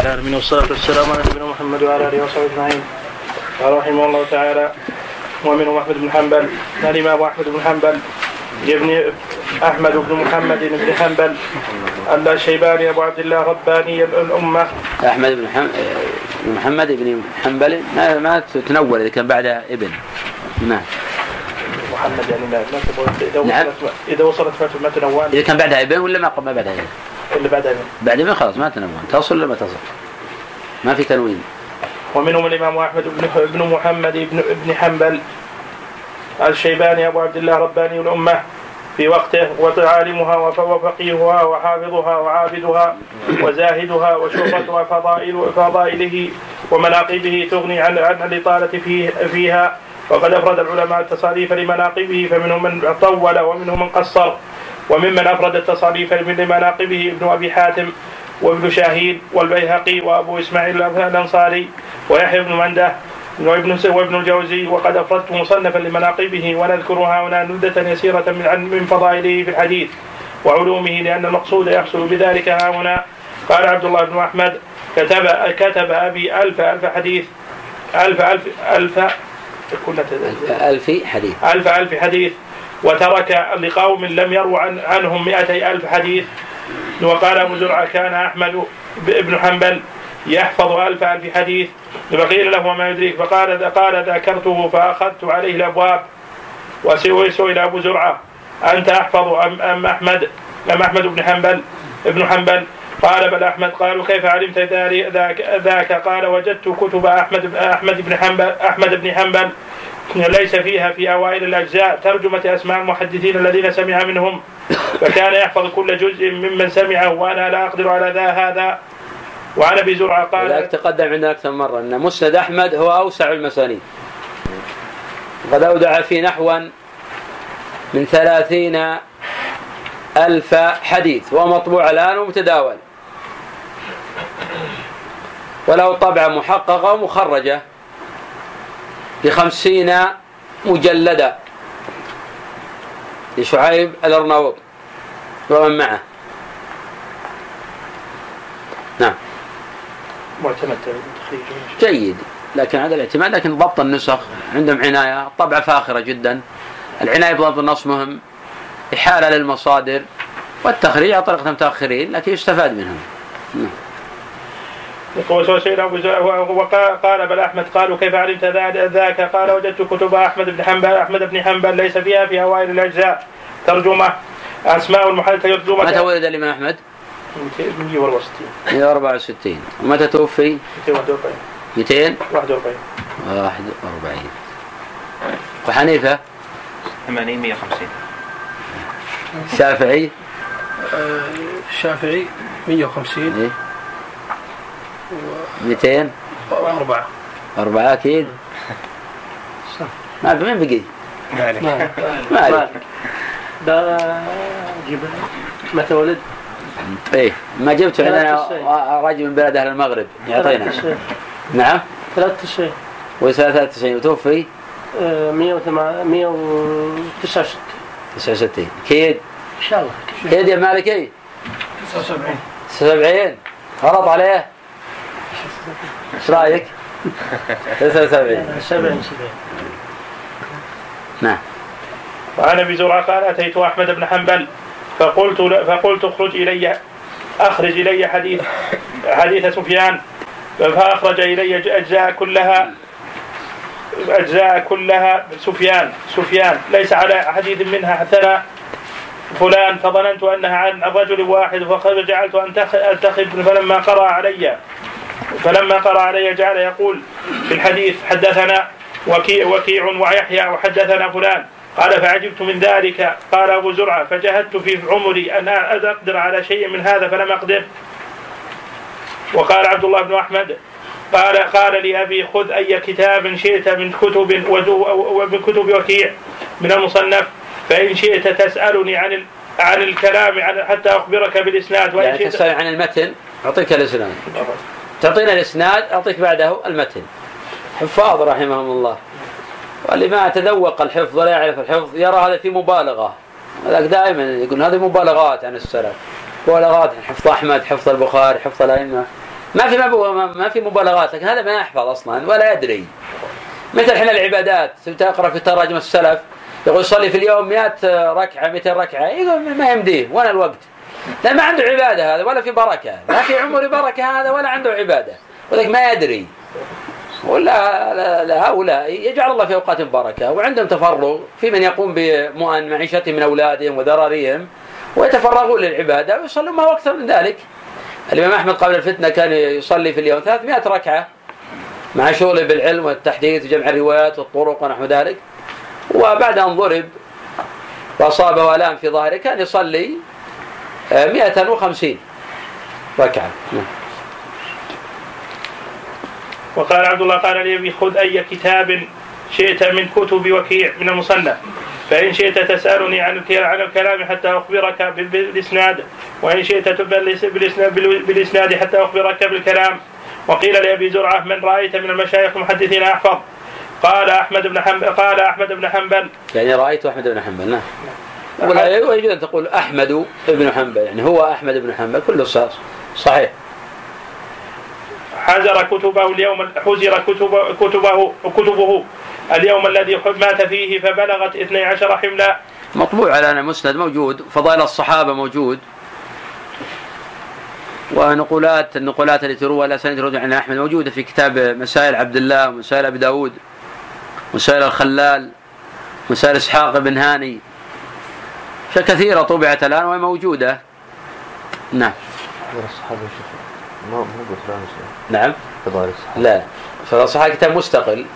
العالمين والصلاة والسلام على نبينا محمد وعلى آله وصحبه أجمعين. قال رحمه الله تعالى ومنهم أحمد بن حنبل الإمام أحمد بن حنبل ابن أحمد بن محمد بن حنبل الشيباني أبو عبد الله رباني الأمة. أحمد بن محمد بن حنبل ما ما تنول إذا كان بعده ابن. نعم محمد يعني ما إذا نعم. وصلت إذا وصلت فترة ما تنوان. إذا كان بعدها ابن ولا ما ما بعدها ابن؟ اللي بعد ابن خلاص ما تنون تصل ولا ما تصل؟ ما في تنوين. ومنهم الإمام أحمد بن بن محمد بن ابن حنبل الشيباني أبو عبد الله رباني الأمة في وقته وعالمها وفقيهها وحافظها وعابدها وزاهدها وشهرتها فضائل فضائله ومناقبه تغني عن عن الإطالة فيه فيها. وقد أفرد العلماء التصاريف لمناقبه فمنهم من طول ومنهم من قصر. وممن أفرد التصاريف لمناقبه ابن أبي حاتم وابن شاهين والبيهقي وأبو إسماعيل الأنصاري ويحيى بن مندة وابن وابن الجوزي. وقد أفردت مصنفا لمناقبه ونذكرها هنا نبذة يسيرة من من فضائله في الحديث وعلومه لأن المقصود يحصل بذلك ها هنا. قال عبد الله بن أحمد كتب كتب أبي ألف ألف حديث ألف ألف ألف كنا ألف حديث. ألف ألف حديث. وترك لقوم لم يروا عن عنهم مئتي ألف حديث. وقال أبو زرعة كان أحمد بن حنبل يحفظ ألف ألف حديث. فقيل له وما يدريك؟ فقال قال ذكرته فأخذت عليه الأبواب. وسئل أبو زرعة أنت أحفظ أم, أم أحمد؟ أم أحمد بن حنبل؟ ابن حنبل؟ قال بل أحمد. قالوا كيف علمت ذاك, ذاك؟ قال وجدت كتب أحمد أحمد بن حنبل أحمد بن حنبل ليس فيها في أوائل الأجزاء ترجمة أسماء المحدثين الذين سمع منهم فكان يحفظ كل جزء ممن سمعه وأنا لا أقدر على ذا هذا. وعن أبي زرعة قال تقدم عندنا أكثر مرة أن مسند أحمد هو أوسع المسانيد. قد أودع في نحوا من ثلاثين ألف حديث وهو مطبوع الآن ومتداول. وله طبعة محققة ومخرجة بخمسين مجلدة. لشعيب الأرناوط. ومن معه. نعم. معتمد جيد. لكن هذا الاعتماد لكن ضبط النسخ. عندهم عناية. الطبعة فاخرة جدا. العناية بضبط النص مهم. إحالة للمصادر. والتخريج على طريقة المتأخرين لكن يستفاد منهم. نعم. وقال بل أحمد قالوا كيف علمت ذاك؟ قال وجدت كتب أحمد بن حنبل أحمد بن حنبل ليس فيها في اوائل الأجزاء. ترجمة أسماء المحدث ترجمه متى ولد الإمام أحمد؟ 164 164 ومتى توفي؟ 241 241 41 وحنيفه؟ 80 150 الشافعي؟ الشافعي 150 إيه؟ 200 أربعة. أربعة أكيد. ما في مين بقي؟ مالك مالك ده جيب متى ولد؟ إيه ما جبت عندنا ثلاثة رجل من بلد أهل المغرب يعطينا. 93 نعم. 93 وسنة 93 وتوفي؟ 169 69 كيد إن شاء الله. كيد يا مالكي. 79 79 غلط عليه. إيش رأيك؟ 79 70 70 نعم. وعن أبي زرعة قال أتيت أحمد بن حنبل فقلت فقلت اخرج إلي أخرج إلي حديث حديث سفيان فأخرج إلي أجزاء كلها أجزاء كلها سفيان سفيان. ليس على حديث منها ثنى فلان فظننت أنها عن رجل واحد فجعلت أنتخب فلما قرأ علي. فلما قرا علي جعل يقول في الحديث حدثنا وكيع وكيع ويحيى وحدثنا فلان. قال فعجبت من ذلك. قال أبو زرعة فجهدت في عمري أن أقدر على شيء من هذا فلم أقدر. وقال عبد الله بن أحمد قال قال لي أبي خذ أي كتاب شئت من كتب ومن كتب وكيع من المصنف فإن شئت تسألني عن. عن الكلام عن حتى أخبرك بالإسناد وإن يعني شئت تسأل عن المتن أعطيك الإسناد. تعطينا الإسناد أعطيك بعده المتن. حفاظ رحمهم الله. واللي ما تذوق الحفظ ولا يعرف الحفظ يرى هذا في مبالغة. هذاك دائما يقول هذه مبالغات عن السلف. مبالغات حفظ أحمد حفظ البخاري حفظ الأئمة. ما في ما, في مبالغات لكن هذا ما يحفظ أصلا ولا يدري. مثل إحنا العبادات تقرأ في تراجم السلف يقول يصلي في اليوم 100 ركعة 200 ركعة يقول ما يمديه وين الوقت؟ لأن ما عنده عبادة هذا ولا في بركة. ما في عمر بركة هذا ولا عنده عبادة. ولذلك ما يدري. ولا هؤلاء يجعل الله في أوقات بركة وعندهم تفرغ. في من يقوم بمؤن معيشتهم من أولادهم وذراريهم ويتفرغون للعبادة ويصلون ما هو أكثر من ذلك. الإمام أحمد قبل الفتنة كان يصلي في اليوم 300 ركعة مع شغله بالعلم والتحديث وجمع الروايات والطرق ونحو ذلك. وبعد ان ضرب واصابه الام في ظهره كان يصلي 150 ركعة. نعم. وقال عبد الله قال لي خذ أي كتاب شئت من كتب وكيع من المصنف. فإن شئت تسألني عن عن الكلام حتى أخبرك بالإسناد. وإن شئت بالإسناد, بالإسناد حتى أخبرك بالكلام. وقيل لأبي زرعة من رأيت من المشايخ المحدثين أحفظ. قال أحمد بن حنبل قال أحمد بن حنبل. يعني رأيت أحمد بن حنبل نعم. ويجوز أن تقول أحمد بن حنبل يعني هو أحمد بن حنبل كله صحيح. حزر كتبه اليوم حزر كتب كتبه كتبه اليوم الذي مات فيه فبلغت 12 حملا. مطبوع على مسند موجود فضائل الصحابة موجود. ونقولات النقولات التي تروى لا سند تروى عن أحمد موجودة في كتاب مسائل عبد الله ومسائل أبي داود مسائل الخلال مسائل إسحاق بن هاني. أشياء كثيرة طبعت الآن وهي موجودة نعم الصحابة ما مو نعم. فضائل الصحابة لا. فضائل الصحابة كتاب مستقل.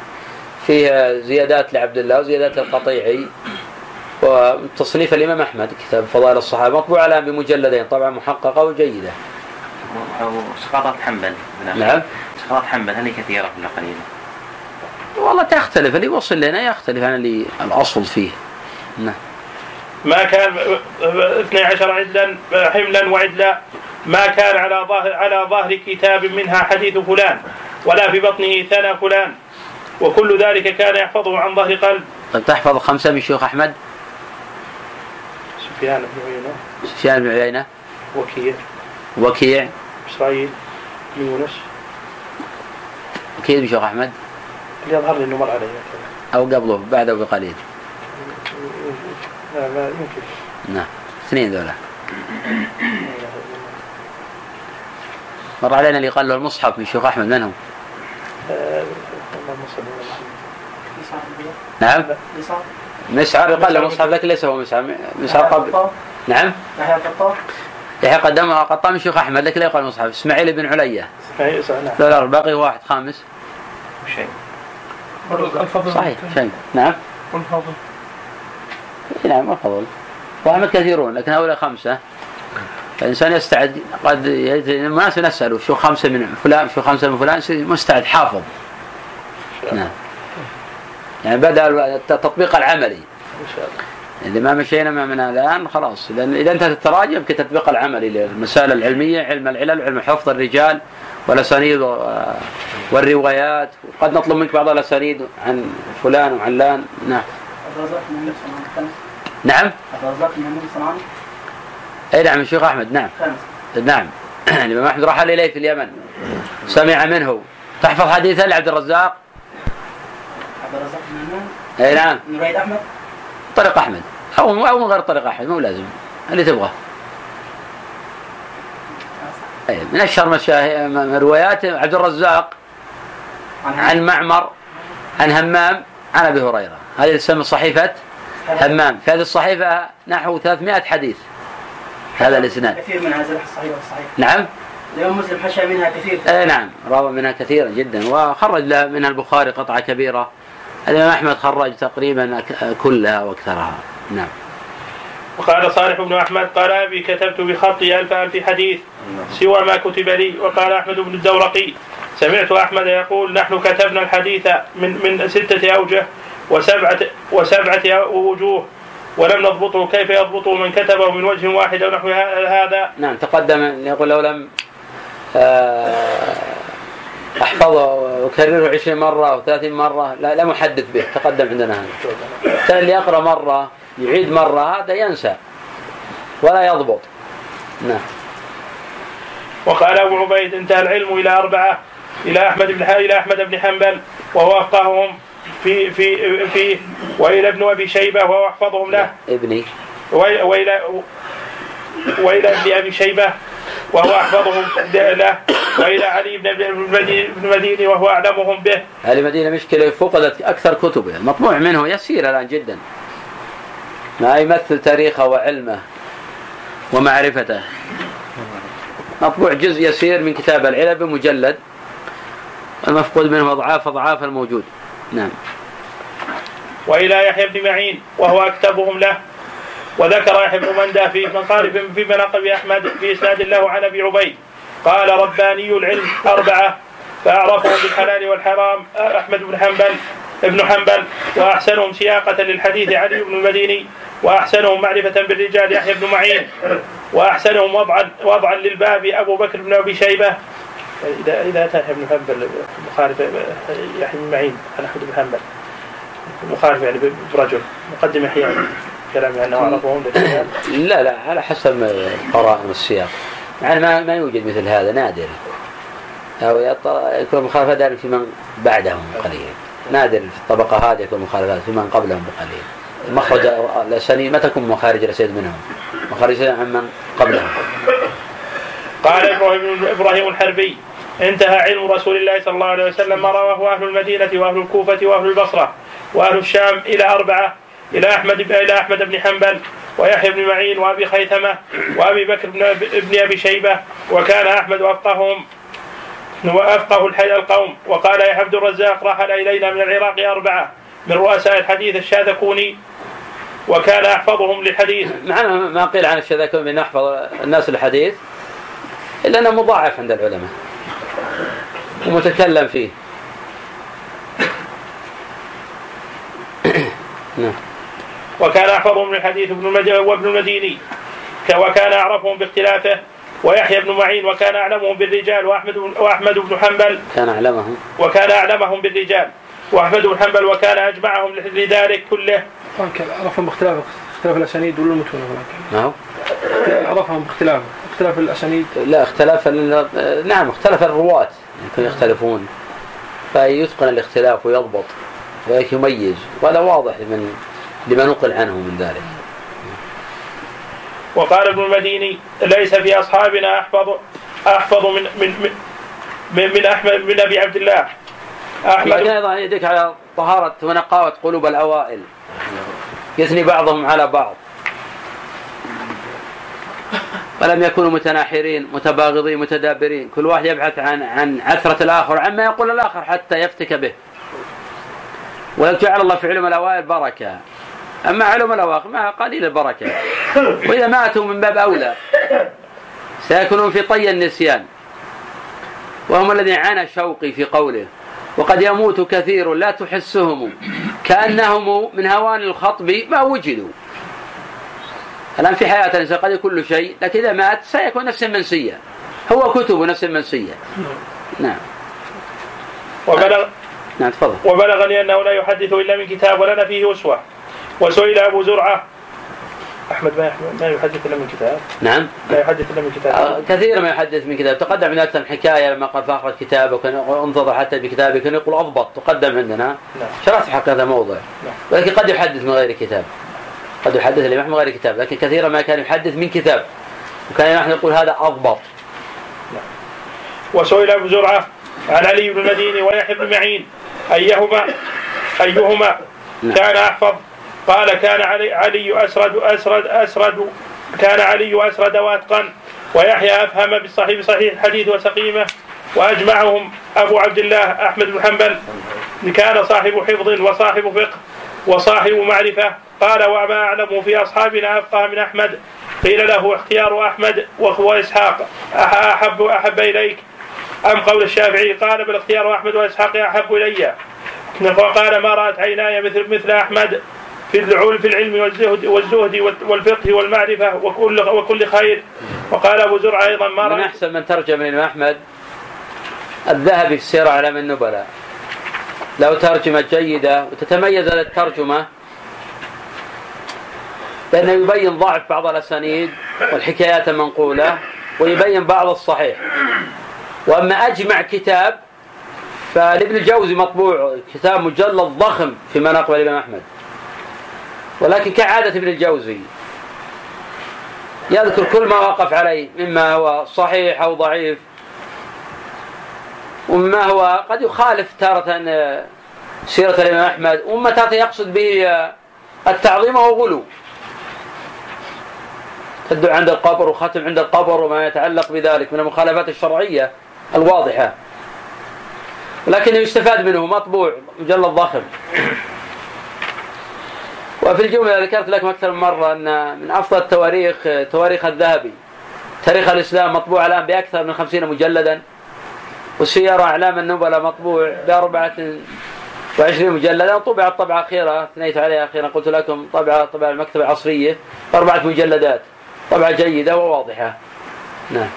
فيه زيادات لعبد الله وزيادات للقطيعي. وتصنيف الإمام أحمد كتاب فضائل الصحابة مطبوع الآن بمجلدين طبعا محققة وجيدة. أو سقاطات حنبل نعم. سقاطات حنبل هل هي كثيرة ولا قليلة؟ والله تختلف. اللي وصل لنا يختلف عن اللي الأصل فيه. نعم. ما كان 12 عدلا حملا وعدلا ما كان على ظهر على ظهر كتاب منها حديث فلان ولا في بطنه ثنى فلان. وكل ذلك كان يحفظه عن ظهر قلب. طيب تحفظ خمسة من شيوخ أحمد؟ سفيان بن عيينة. سفيان بن عيينة. وكيع. وكيع. إسرائيل يونس. وكيع بن شيوخ أحمد؟ اللي يظهر لي إنه مر عليه. أو قبله بعده بقليل. لا لا يمكن. نعم. اثنين ذولا. مر علينا اللي قال له المصحف من شيخ أحمد من هو؟ نعم. مسعر يقال له مصحف لكن ليس هو مسعر. مسعر قبل. نعم. يحيى القطان يحيى قدمه قطام من شيخ أحمد لكن لا يقال مصحف. إسماعيل بن عليا. نعم. لا لا باقي واحد خامس. شيء. صحيح شيء. نعم. والفضل. نعم الفضل وأحمد كثيرون لكن هؤلاء خمسة. الإنسان يستعد قد الناس نساله شو خمسة من فلان شو خمسة من فلان مستعد حافظ. نعم. يعني بدأ التطبيق العملي. إذا ما مشينا من الآن خلاص. إذا انتهت التراجم يمكن التطبيق العملي للمسائل العلمية علم العلل وعلم حفظ الرجال والأسانيد والروايات. وقد نطلب منك بعض الأسانيد عن فلان وعلان نعم. نعم. أي نعم الشيخ أحمد نعم. نعم. الإمام أحمد رحل اليه في اليمن. سمع منه. تحفظ حديثا لعبد الرزاق؟ عبد الرزاق أي نعم. من رواية أحمد؟ طريق أحمد. أو أو من غير طريق أحمد مو لازم. اللي تبغاه أي من أشهر مشاهي روايات عبد الرزاق عن معمر عن همام عن أبي هريرة. هذه تسمى صحيفة همام في هذه الصحيفة نحو 300 حديث. هذا الإسناد. كثير من هذا الصحيح والصحيح نعم؟ الإمام مسلم حشى منها كثير. اي نعم. روى منها كثيرا جدا. وخرج له منها البخاري قطعة كبيرة. الإمام أحمد خرج تقريبا كلها وأكثرها. نعم. وقال صالح بن أحمد قال أبي كتبت بخطي ألف ألف حديث سوى ما كتب لي. وقال أحمد بن الدورقي سمعت أحمد يقول نحن كتبنا الحديث من من ستة أوجه وسبعه وسبعة وجوه. ولم نضبطه. كيف يضبطه من كتبه من وجه واحد أو نحو هذا؟ نعم تقدم يقول لو لم آه، أحفظه وأكرره 20 مرة أو 30 مرة لا لا محدث به تقدم عندنا هذا. كان اللي يقرأ مرة يعيد مرة هذا ينسى. ولا يضبط. نعم. وقال أبو عبيد انتهى العلم إلى أربعة إلى أحمد بن إلى أحمد بن حنبل وهو افقههم في في في والى ابن أبي شيبة وهو احفظهم له. ابني. وإلى وإلى وإلى ابن أبي شيبة وهو أحفظهم له. وإلى علي بن المديني- بن المديني وهو أعلمهم به. هذه مدينة مشكلة فقدت أكثر كتبه المطبوع منه يسير الآن جدا. ما يمثل تاريخه وعلمه ومعرفته. مطبوع جزء يسير من كتاب العلل بمجلد. المفقود منه أضعاف أضعاف الموجود. نعم. وإلى يحيى بن معين وهو أكتبهم له. وذكر يحيى بن مندى في منقارب في مناقب أحمد في إسناد له عن أبي عبيد. قال رباني العلم أربعة فأعرفهم بالحلال والحرام أحمد بن حنبل ابن حنبل وأحسنهم سياقة للحديث علي بن المديني وأحسنهم معرفة بالرجال يحيى بن معين وأحسنهم وضعا وضعا للباب أبو بكر بن أبي شيبة إذا إذا أتى يحيى بن حنبل مخالف يحيى بن معين عن أحمد بن حنبل مخالف يعني برجل مقدم يحيى كلام انه اعرفهم للرجال لا لا على حسب قرائن السياق. يعني ما ما يوجد مثل هذا نادر. أو يكون مخالفة دائما في من بعدهم قليلا نادر في الطبقة هذه يكون مخالفات في من قبلهم بقليل. مخرج الأسانيد ما تكون مخارج الأسانيد منهم. مخارج عن من قبلهم. قال إبراهيم إبراهيم الحربي انتهى علم رسول الله صلى الله عليه وسلم ما رواه أهل المدينة وأهل الكوفة وأهل البصرة وأهل الشام إلى أربعة إلى أحمد إلى أحمد بن حنبل ويحيى بن معين وأبي خيثمة وأبي بكر بن ابن أبي شيبة وكان أحمد أفقههم وأفقه الحي القوم. وقال يا عبد الرزاق رحل إلينا من العراق أربعة من رؤساء الحديث الشاذكوني وكان أحفظهم للحديث. مع أنه ما قيل عن الشذاكون بأن نحفظ الناس الحديث إلا أنه مضاعف عند العلماء. ومتكلم فيه. نعم. وكان احفظهم من الحديث ابن المديني وابن المديني. وكان أعرفهم باختلافه ويحيى بن معين وكان أعلمهم بالرجال وأحمد بن- وأحمد بن حنبل. كان أعلمهم. وكان أعلمهم بالرجال. وأحمد بن حنبل وكان أجمعهم لذلك كله. عرفهم باختلاف اختلاف الأسانيد ولا المتون ولكن ما هو عرفهم باختلاف. اختلاف الأسانيد؟ لا اختلاف نعم اختلف الرواة يمكن يختلفون. فيتقن الاختلاف ويضبط ويميز وهذا واضح لمن لما نقل عنه من ذلك. وقال ابن المديني ليس في أصحابنا احفظ أحفظ من من من, من, احمد من أبي عبد الله. لكن احمد أيضا يدك على طهارة ونقاوة قلوب الأوائل. يثني بعضهم على بعض. ولم يكونوا متناحرين متباغضين متدابرين. كل واحد يبحث عن عن عثرة الآخر عما يقول الآخر حتى يفتك به. وجعل الله في علم الأوائل بركة. أما علم الأواخر ما قليل البركة. وإذا ماتوا من باب أولى سيكونون في طي النسيان. وهم الذين عانى شوقي في قوله وقد يموت كثير لا تحسهم كأنهم من هوان الخطب ما وجدوا. الآن في حياة الإنسان قد يكون له شيء لكن إذا مات سيكون نفس منسية. هو كتب نفس منسية. نعم. وبلغ نعم تفضل. وبلغني أنه لا يحدث إلا من كتاب ولنا فيه أسوة. وسئل أبو زرعة. أحمد ما ما يحدث إلا من كتاب؟ نعم. لا يحدث إلا من آه، كتاب كثير ما يحدث من كتاب. تقدم عندنا أكثر من حكاية لما قال فأخرج كتابه وكان انتظر حتى بكتابه كان يقول أضبط تقدم عندنا. نعم. شرحت حق هذا الموضوع نعم. ولكن قد يحدث من غير كتاب. قد يحدث الإمام من غير كتاب لكن كثيرا ما كان يحدث من كتاب. وكان نحن نقول هذا أضبط وسئل أبو زرعة عن علي بن المديني ويحيى بن معين أيهما؟ أيهما نعم. كان أحفظ؟ قال كان علي علي اسرد اسرد اسرد كان علي أسرد واتقن ويحيى أفهم بالصحيح بصحيح الحديث وسقيمه وأجمعهم أبو عبد الله أحمد بن حنبل كان صاحب حفظ وصاحب فقه وصاحب معرفة قال وما أعلم في أصحابنا أفقه من أحمد. قيل له اختيار أحمد واسحاق أح- أحب أحب إليك. أم قول الشافعي؟ قال بل اختيار أحمد وإسحاق أحب إلي. وقال ما رأت عيناي مثل مثل أحمد في العلم في العلم والزهد والزهد والفقه والمعرفة وكل وكل خير. وقال أبو زرعه أيضا ما من رأيت أحسن من ترجم الإمام أحمد الذهبي في سير أعلام النبلاء له ترجمة جيدة وتتميز الترجمة بأنه يبين ضعف بعض الأسانيد والحكايات المنقولة ويبين بعض الصحيح. وأما أجمع كتاب فلابن الجوزي مطبوع كتاب مجلد ضخم في مناقب الإمام أحمد. ولكن كعادة ابن الجوزي. يذكر كل ما وقف عليه مما هو صحيح أو ضعيف. ومما هو قد يخالف تارة آه، سيرة الإمام أحمد. وما تارة يقصد به آه، التعظيم وهو غلو. تدعو عند القبر وختم عند القبر وما يتعلق بذلك من المخالفات الشرعية الواضحة. ولكنه يستفاد منه مطبوع مجلد ضخم. وفي الجملة ذكرت لكم أكثر من مرة أن من أفضل التواريخ تواريخ الذهبي. تاريخ الإسلام مطبوع الآن بأكثر من خمسين مجلدا وسيارة أعلام النبلاء مطبوع بأربعة وعشرين مجلدا. طبع الطبعة الأخيرة أثنيت عليها أخيرا قلت لكم طبعة طبع المكتبة العصرية بأربعة مجلدات. طبعة جيدة وواضحة. نعم.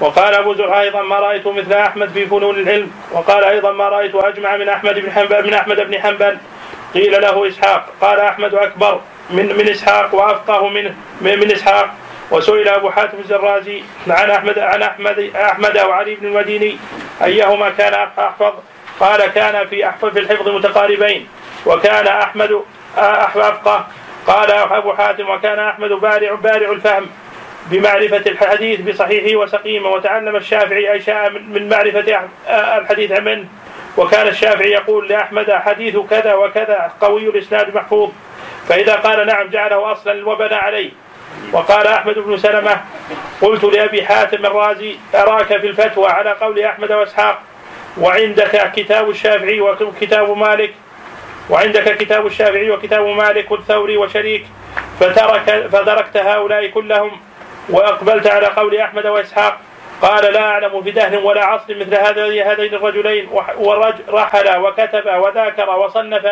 وقال أبو زرعة أيضا ما رأيت مثل أحمد في فنون العلم. وقال أيضا ما رأيت أجمع من أحمد بن حنبل من أحمد بن حنبل. قيل له إسحاق. قال أحمد أكبر من من إسحاق وأفقه من من إسحاق. وسئل أبو حاتم الزرازي عن أحمد عن أحمد أحمد أو علي بن المديني أيهما كان أحفظ. قال كان في أحفظ في الحفظ متقاربين. وكان أحمد أفقه قال أبو حاتم وكان أحمد بارع بارع الفهم بمعرفة الحديث بصحيحه وسقيمه وتعلم الشافعي أشياء من معرفة الحديث منه. وكان الشافعي يقول لأحمد حديث كذا وكذا قوي الإسناد محفوظ. فإذا قال نعم جعله أصلا وبنى عليه. وقال أحمد بن سلمة قلت لأبي حاتم الرازي أراك في الفتوى على قول أحمد وإسحاق وعندك كتاب الشافعي وكتاب مالك وعندك كتاب الشافعي وكتاب مالك والثوري وشريك فترك فتركت هؤلاء كلهم وأقبلت على قول أحمد وإسحاق قال لا أعلم في دهر ولا عصر مثل هذين الرجلين ورجل رحل وكتب وذاكر وصنف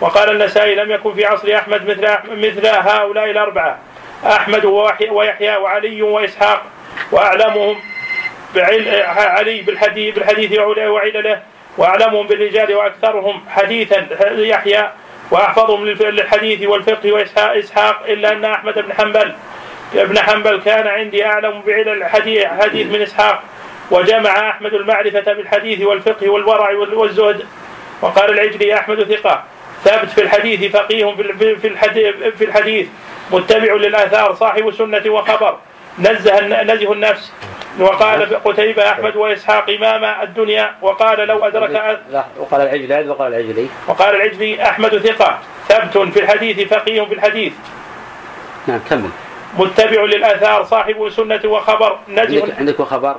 وقال النسائي لم يكن في عصر أحمد مثل مثل هؤلاء الأربعة أحمد ويحيى وعلي وإسحاق وأعلمهم علي بالحديث بالحديث وعلله وأعلمهم بالرجال وأكثرهم حديثا يحيى وأحفظهم للحديث والفقه واسحاق إلا أن أحمد بن حنبل ابن حنبل كان عندي أعلم بعلل الحديث حديث من إسحاق وجمع أحمد المعرفة بالحديث والفقه والورع والزهد وقال العجلي أحمد ثقة. ثابت في الحديث فقيه في الحديث متبع للآثار صاحب سنه وخبر. نزه نزه النفس. وقال قتيبة أحمد وإسحاق إمام الدنيا وقال لو أدرك وقال العجلي وقال العجلي. وقال العجلي أحمد ثقة ثبت في الحديث فقيه في الحديث. نعم كمل. متبع للآثار صاحب سنة وخبر نجم. عندك, عندك وخبر؟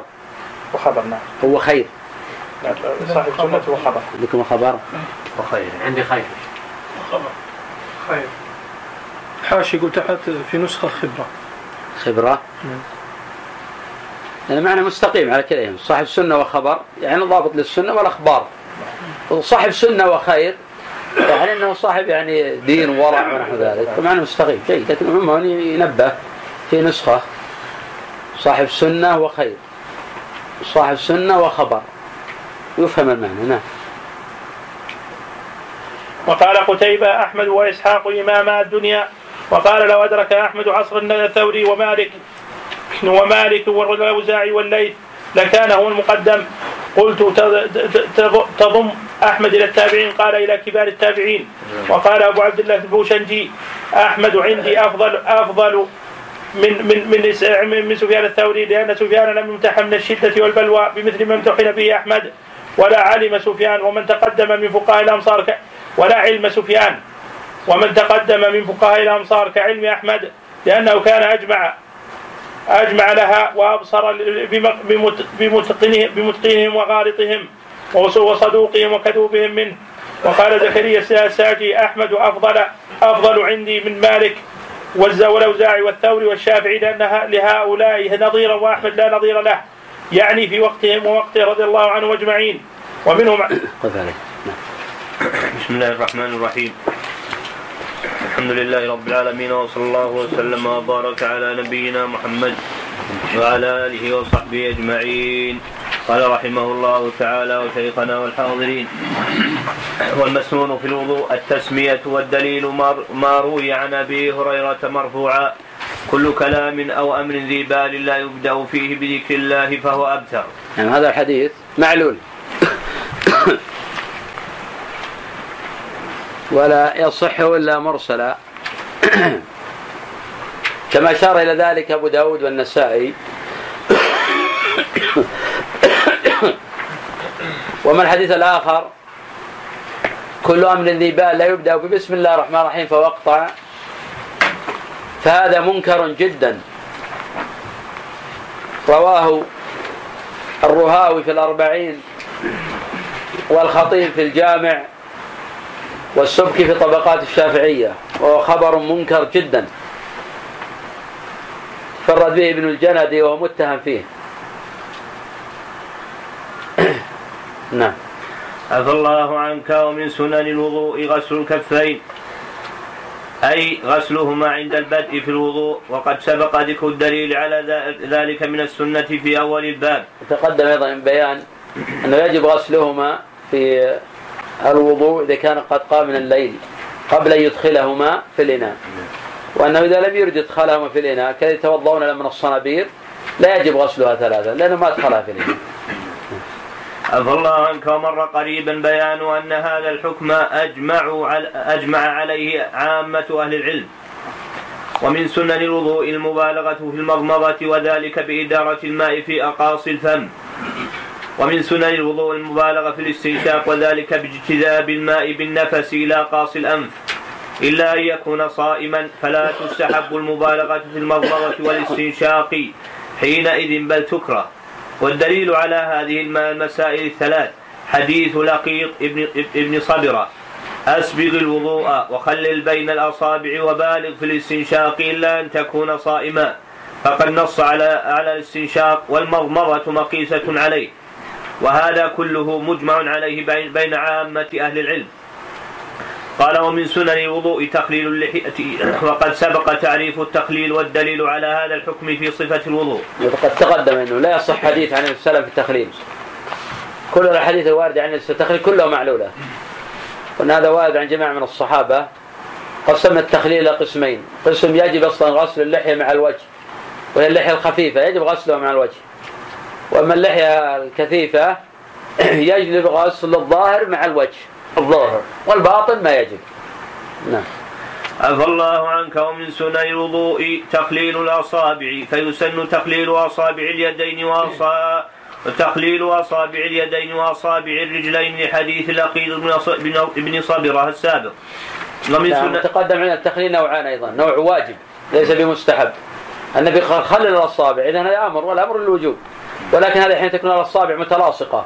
وخبر نعم. هو خير. نعم صاحب سنة وخبر. عندكم خبر وخير. عندي خير. خبر. خير. حاشي قلت تحت في نسخة خبرة. خبرة. نعم. يعني معنى مستقيم على كذا يعني صاحب سنة وخبر يعني ضابط للسنة والأخبار وصاحب سنة وخير يعني أنه صاحب يعني دين وورع ونحو ذلك. فمعنى مستقيم. جيد لكن عموما ينبه في نسخة. صاحب سنة وخير. صاحب سنة وخبر. يفهم المعنى. نعم. وقال قتيبة أحمد وإسحاق إماما الدنيا. وقال لو أدرك أحمد عصر الثوري ومالك ومالك والأوزاعي والليث لكان هو المقدم. قلت تضم أحمد إلى التابعين قال إلى كبار التابعين. وقال أبو عبد الله البوشنجي أحمد عندي أفضل أفضل من من من من سفيان الثوري لأن سفيان لم يمتحن من الشدة والبلوى بمثل ما امتحن به أحمد. ولا علم سفيان ومن تقدم من فقهاء الأمصار ولا علم سفيان. ومن تقدم من فقهاء الأمصار كعلم أحمد لأنه كان أجمع أجمع لها وأبصر بمتقنهم وغالطهم وصدوقهم وكذوبهم منه. وقال زكريا الساجي أحمد أفضل أفضل عندي من مالك والأوزاعي والثوري والشافعي لأن لهؤلاء نظيرا وأحمد لا نظير له يعني في وقتهم ووقته رضي الله عنهم أجمعين. ومنهم بسم الله الرحمن الرحيم. الحمد لله رب العالمين وصلى الله وسلم وبارك على نبينا محمد وعلى آله وصحبه أجمعين. قال رحمه الله تعالى وشيخنا والحاضرين والمسنون في الوضوء التسمية والدليل ما روي عن أبي هريرة مرفوعا كل كلام أو أمر ذي بال لا يبدأ فيه بذكر الله فهو أبتر. يعني هذا الحديث معلول. ولا يصح إلا مرسلا. كما أشار إلى ذلك أبو داود والنسائي. وما الحديث الآخر؟ كل أمر ذي بال لا يبدأ بسم الله الرحمن الرحيم فوقطع. فهذا منكر جدا. رواه الرهاوي في الأربعين والخطيب في الجامع. والسبكي في طبقات الشافعية وهو خبر منكر جدا. فرد به ابن الجندي وهو متهم فيه. نعم. عفى الله عنك ومن سنن الوضوء غسل الكفين. أي غسلهما عند البدء في الوضوء وقد سبق ذكر الدليل على ذلك من السنة في أول الباب. تقدم أيضا بيان أنه يجب غسلهما في الوضوء إذا كان قد قام من الليل قبل أن يدخلهما في الإناء. وأنه إذا لم يرد إدخالهما في الإناء كان يتوضؤون من الصنابير لا يجب غسلها ثلاثة لأنه ما أدخلها في الإناء. عفى الله عنك ومر قريبا بيان أن هذا الحكم أجمع, أجمع عليه عامة أهل العلم. ومن سنن الوضوء المبالغة في المضمضة وذلك بإدارة الماء في أقاصي الفم. ومن سنن الوضوء المبالغة في الاستنشاق وذلك باجتذاب الماء بالنفس إلى قاصي الأنف. إلا أن يكون صائما فلا تستحب المبالغة في المضمضة والاستنشاق حينئذ بل تكره. والدليل على هذه المسائل الثلاث حديث لقيط ابن, ابن صبرة. أسبغ الوضوء وخلل بين الأصابع وبالغ في الاستنشاق إلا أن تكون صائما. فقد نص على على الاستنشاق والمضمضة مقيسة عليه. وهذا كله مجمع عليه بين عامة أهل العلم. قال ومن سنن الوضوء تخليل اللحية. وقد سبق تعريف التخليل والدليل على هذا الحكم في صفة الوضوء. وقد تقدم أنه لا يصح حديث عن السلف في التخليل كل الأحاديث الواردة عن التخليل كلها معلولة. وأن هذا وارد عن جماعة من الصحابة قسمنا التخليل إلى قسمين. قسم يجب أصلا غسل اللحية مع الوجه وهي اللحية الخفيفة يجب غسلها مع الوجه. وأما اللحية الكثيفة يجب غسل الظاهر مع الوجه. الظاهر. والباطن ما يجب نعم. عفى الله عنك ومن سنن الوضوء تخليل الأصابع فيسن تخليل أصابع اليدين وأصابع وتخليل أصابع اليدين وأصابع الرجلين لحديث الأقيد بن صبرة السابق. ومن نعم سنة تقدم عندنا التخليل نوعان أيضا. نوع واجب ليس بمستحب. النبي قال خلل الأصابع إذا هذا أمر والأمر للوجوب. ولكن هذا حين تكون الأصابع متلاصقة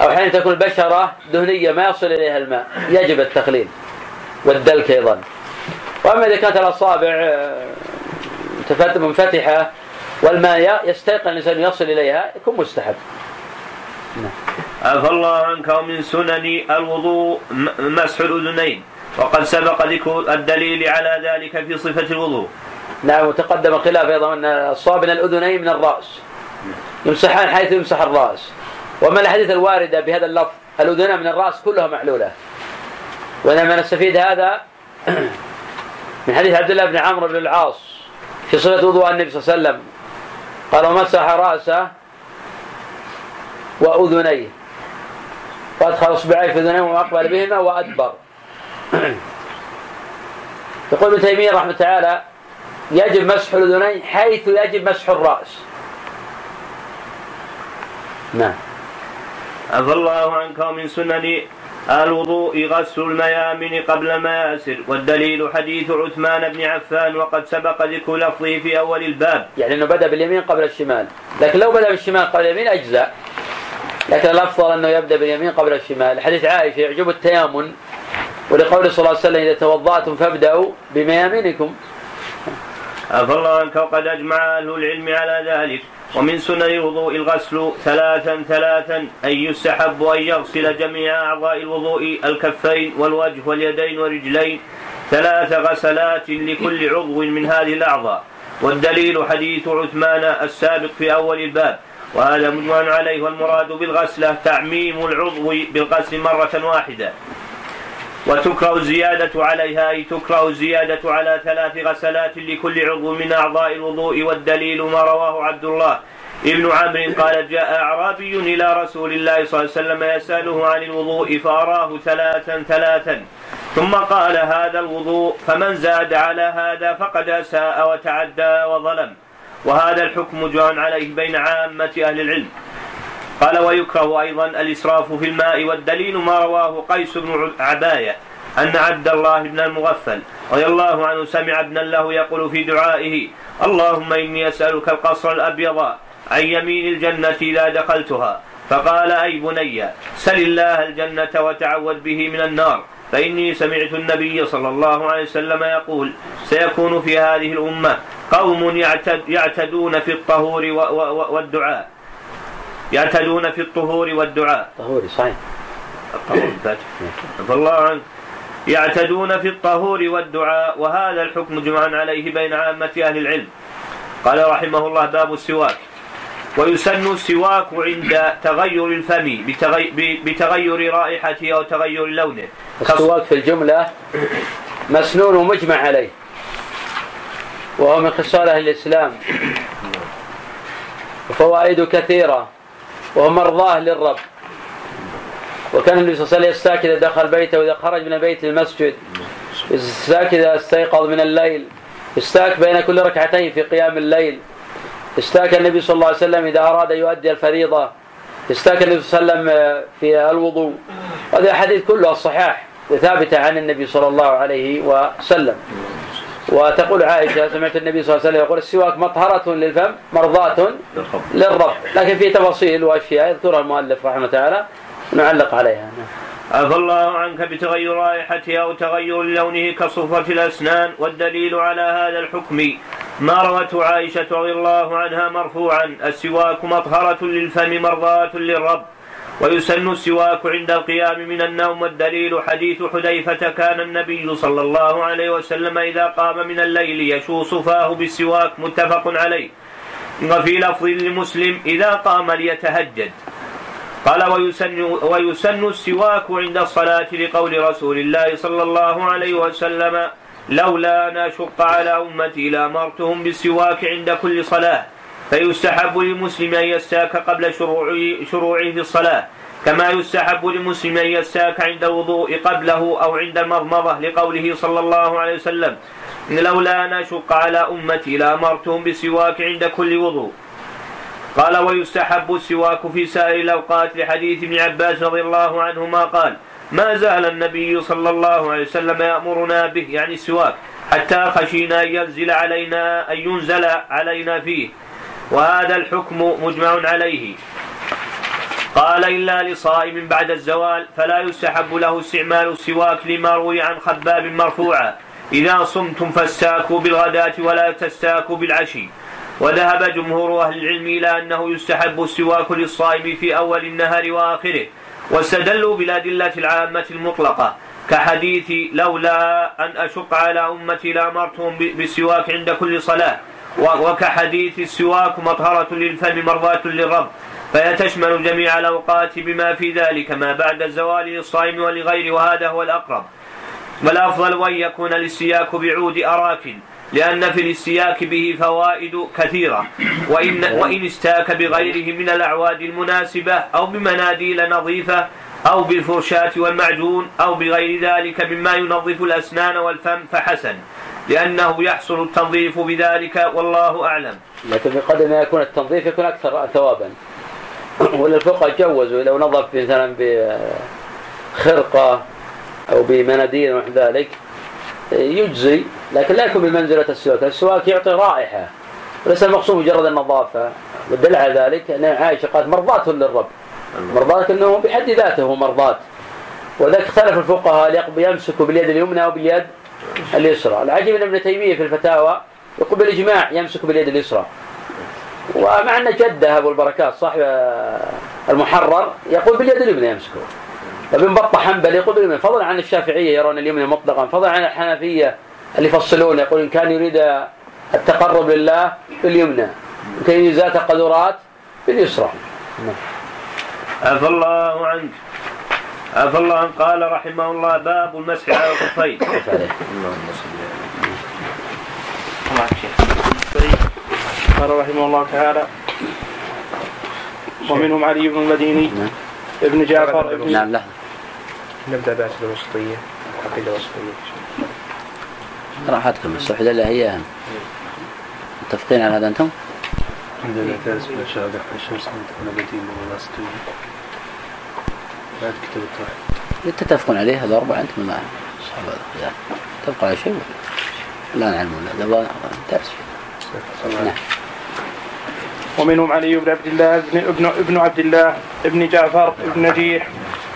أو حين تكون البشرة دهنية ما يصل إليها الماء يجب التخليل والدلك أيضا. وأما إذا كانت الأصابع آه، منفتحة والماء يستيقن الإنسان يصل إليها يكون مستحب. عفى الله عنك ومن سنن الوضوء مسح الأذنين وقد سبق ذكر الدليل على ذلك في صفة الوضوء. نعم وتقدم خلاف أيضا أن الصواب من الأذنين من الرأس. يمسحان حيث يمسح الرأس. وما الأحاديث الواردة بهذا اللفظ؟ الأذنان من الرأس كلها معلولة؟ وإنما نستفيد هذا من حديث عبد الله بن عمرو بن العاص في صفة وضوء النبي صلى الله عليه وسلم. قال ومسح رأسه وأذنيه. وأدخل إصبعيه في أذنيه وأقبل بهما وأدبر. يقول ابن تيمية رحمه تعالى يجب مسح الأذنين حيث يجب مسح الرأس. نعم عفى الله عنك ومن سنن الوضوء غسل الميامن قبل المياسر والدليل حديث عثمان بن عفان وقد سبق ذكر لفظه في أول الباب. يعني إنه بدأ باليمين قبل الشمال، لكن لو بدأ بالشمال قبل اليمين اجزاء. لكن الأفضل أنه يبدأ باليمين قبل الشمال، حديث عائشة يعجب التيامن ولقول صلى الله عليه وسلم إذا توضأتم فابدأوا بميامنكم. عفى الله عنك وقد أجمع أهل العلم على ذلك ومن سنن الوضوء الغسل ثلاثا ثلاثا أن يستحب أن يغسل جميع أعضاء الوضوء الكفين والوجه واليدين والرجلين. ثلاث غسلات لكل عضو من هذه الأعضاء. والدليل حديث عثمان السابق في أول الباب. وهذا مجمع عليه والمراد بالغسلة تعميم العضو بالغسل مرة واحدة. وتكره الزيادة عليها أي تكره الزيادة على ثلاث غسلات لكل عضو من أعضاء الوضوء والدليل ما رواه عبد الله ابن عمرو. قال جاء أعرابي إلى رسول الله صلى الله عليه وسلم يسأله عن الوضوء فأراه ثلاثا ثلاثا. ثم قال هذا الوضوء فمن زاد على هذا فقد أساء وتعدى وظلم. وهذا الحكم جاء عليه بين عامة أهل العلم. قال ويكره أيضا الإسراف في الماء والدليل ما رواه قيس بن عباية أن عبد الله بن المغفل رضي الله عنه سمع ابنا له يقول في دعائه اللهم إني أسألك القصر الأبيض عن يمين الجنة إذا دخلتها. فقال أي بني سل الله الجنة وتعوذ به من النار. فإني سمعت النبي صلى الله عليه وسلم يقول سيكون في هذه الأمة قوم يعتدون في الطهور والدعاء. يعتدون في الطهور والدعاء. طهوري صحيح. الطهور الله عنك يعتدون في الطهور والدعاء وهذا الحكم جمعا عليه بين عامة أهل العلم. قال رحمه الله باب السواك. ويسن السواك عند تغير الفم بتغير رائحته أو تغير لونه. السواك في الجملة مسنون ومجمع عليه. وهو من خصال أهل الإسلام. وفوائده كثيرة. وهو مرضاه للرب. وكان النبي صلى الله عليه وسلم يستاك إذا دخل بيته وإذا خرج من بيت المسجد يستاك إذا استيقظ من الليل. يستأك بين كل ركعتين في قيام الليل. استاك النبي صلى الله عليه وسلم إذا أراد أن يؤدي الفريضة. استاك النبي صلى الله عليه وسلم في الوضوء. هذه الأحاديث كلها الصحاح ثابتة عن النبي صلى الله عليه وسلم. وتقول عائشة سمعت النبي صلى الله عليه وسلم يقول السواك مطهرة للفم مرضاة للرب. لكن في تفاصيل وأشياء يذكرها المؤلف رحمه الله تعالى نعلق عليها. عفى الله عنك بتغير رائحته أو تغير لونه كصفرة الأسنان والدليل على هذا الحكم. ما روته عائشة رضي الله عنها مرفوعا السواك مطهرة للفم مرضاة للرب. ويسن السواك عند القيام من النوم والدليل حديث حذيفة كان النبي صلى الله عليه وسلم إذا قام من الليل يشوص فاه بالسواك متفق عليه. وفي لفظ لمسلم إذا قام ليتهجد. قال ويسن, ويسن السواك عند الصلاة لقول رسول الله صلى الله عليه وسلم لولا أن أشق على أمتي لأمرتهم بالسواك عند كل صلاة. فيستحب للمسلم أن يستاك قبل شروعه في الصلاة كما يستحب للمسلم أن يستاك عند الوضوء قبله أو عند المضمضة لقوله صلى الله عليه وسلم لولا أن أشق على أمتي لأمرتهم بالسواك عند كل وضوء. قال ويستحب السواك في سائر الأوقات لحديث ابن عباس رضي الله عنهما قال ما زال النبي صلى الله عليه وسلم يأمرنا به يعني السواك حتى خشينا أن ينزل علينا أن ينزل علينا فيه. وهذا الحكم مجمع عليه. قال إلا لصائم بعد الزوال فلا يستحب له استعمال السواك لما روي عن خباب مرفوعا. إذا صمتم فاستاكوا بالغداة ولا تستاكوا بالعشي. وذهب جمهور أهل العلم إلى أنه يستحب السواك للصائم في أول النهار وآخره واستدلوا بالأدلة العامة المطلقة. كحديث لولا أن أشق على أمتي لأمرتهم بالسواك عند كل صلاة. وكحديث السواك مطهرة للفم مرضاة للرب فيتشمل جميع الأوقات بما في ذلك ما بعد الزوال للصائم ولغيره وهذا هو الأقرب. والأفضل أن يكون الاستياك بعود أراك لأن في الاستياك به فوائد كثيرة. وإن, وإن استاك بغيره من الأعواد المناسبة أو بمناديل نظيفة أو بالفرشاة والمعجون أو بغير ذلك مما ينظف الأسنان والفم فحسن. لأنه يحصل التنظيف بذلك والله أعلم. لكن بقدر ما يكون التنظيف يكون أكثر ثوابا. وللفقهاء جوزوا لو نظف مثلا بخرقة أو بمناديل ونحو ذلك يجزي لكن لا يكون بمنزلة السواك. السواك يعطي رائحة. وليس المقصود مجرد النظافة. والدليل على ذلك أن عائشة قالت مرضاة للرب. مرضاة أنه بحد ذاته مرضاة. وذلك اختلف الفقهاء يمسك باليد اليمنى أو باليد اليسرى. العجيب أن ابن تيمية في الفتاوى يقول بالإجماع يمسك باليد اليسرى. ومع أن جده أبو البركات صاحب المحرر يقول باليد اليمنى يمسكه. ابن بطة حنبل يقول باليمنى. فضلا عن الشافعية يرون اليمنى مطلقا. فضلا عن الحنفية اللي يفصلون يقول إن كان يريد التقرب لله باليمنى. إن كان يريد ذات قدرات باليسرى. عفى الله عنك. عفى الله عنه قال رحمه الله باب المسح على الخفين اللهم صل طيب. قال رحمه الله تعالى ومنهم علي بن المديني نعم. ابن جعفر ابن نعم لحظة نبدأ بعد الوسطيه العقيده الوسطية راحتكم السحلة لا هي أهم متفقين على هذا أنتم؟ درس من شارع الشمس عند تكون ولا ستوي بعد كتاب التوحيد. تتفقون عليه هذا أربعة أنتم ما صعب هذا تبقى على شيء لا نعلم لا ده درس. نعم. ومنهم علي بن عبد الله ابن ابن ابن عبد الله ابن جعفر ابن نجيح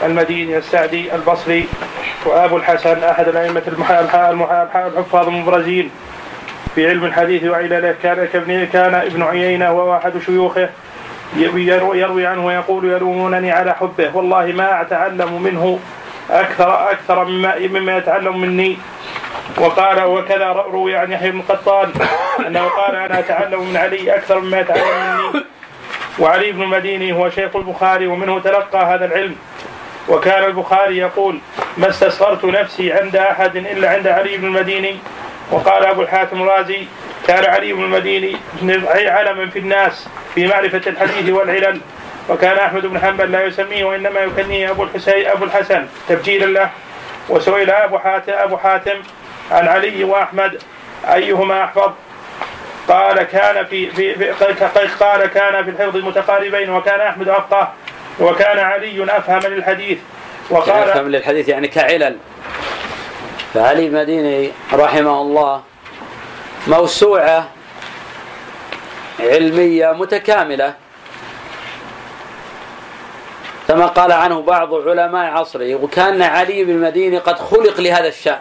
المديني السعدي البصري وأبو الحسن أحد الأئمة الحفاظ المبرزين في علم الحديث وعلله كان كابن كان ابن عيينة وهو أحد شيوخه. يروي, عنه ويقول يلومونني على حبه. والله ما أتعلم منه أكثر أكثر مما مما يتعلم مني. وقال وكذا روي عن يحيى بن قطان أنه قال أنا أتعلم من علي أكثر مما يتعلم مني. وعلي بن المديني هو شيخ البخاري ومنه تلقى هذا العلم. وكان البخاري يقول ما استصغرت نفسي عند أحد إلا عند علي بن المديني. وقال أبو الحاتم الرازي كان علي بن المديني علما في الناس في معرفة الحديث والعلل وكان أحمد بن حنبل لا يسميه وإنما يكنيه أبو الحسين أبو الحسن تبجيلا له وسئل أبو حاتم أبو حاتم عن علي وأحمد أيهما أحفظ؟ قال كان في, في, في قال كان في الحفظ متقاربين وكان أحمد أفقه وكان علي أفهم للحديث وقال وقال للحديث يعني كعلل. فعلي المديني رحمه الله موسوعة علمية متكاملة. كما قال عنه بعض علماء عصره وكان علي بن المديني قد خلق لهذا الشأن.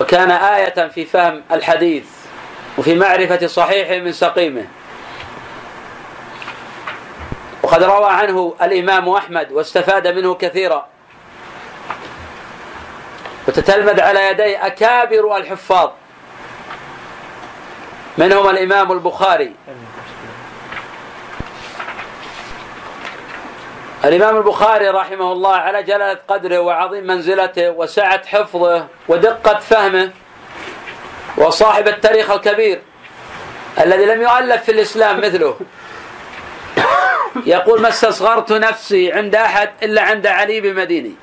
وكان آية في فهم الحديث وفي معرفة صحيحه من سقيمه. وقد روى عنه الإمام أحمد واستفاد منه كثيرا. وتتلمذ على يديه أكابر الحفاظ. منهم الإمام البخاري. الإمام البخاري رحمه الله على جلالة قدره وعظيم منزلته وسعة حفظه ودقة فهمه وصاحب التاريخ الكبير الذي لم يؤلف في الإسلام مثله. يقول ما استصغرت نفسي عند أحد إلا عند علي بن مديني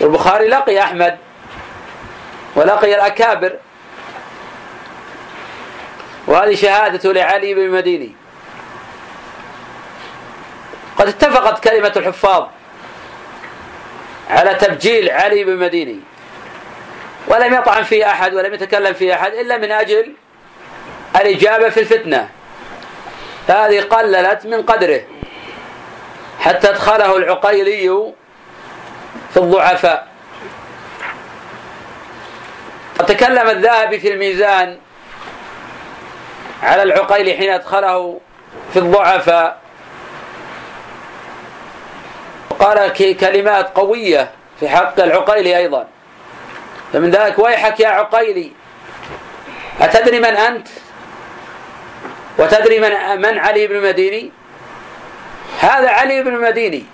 والبخاري لقي أحمد ولقي الأكابر. وهذه شهادة لعلي بن مديني قد اتفقت كلمة الحفاظ على تبجيل علي بن مديني ولم يطعن فيه أحد ولم يتكلم فيه أحد إلا من أجل الإجابة في الفتنة. هذه قللت من قدره. حتى أدخله العقيلي في الضعفاء. وتكلم الذهبي في الميزان على العقيلي حين أدخله في الضعفاء. وقال كلمات قوية في حق العقيلي أيضا. فمن ذلك ويحك يا عقيلي أتدري من أنت؟ وتدري من من علي بن المديني؟ هذا علي بن المديني.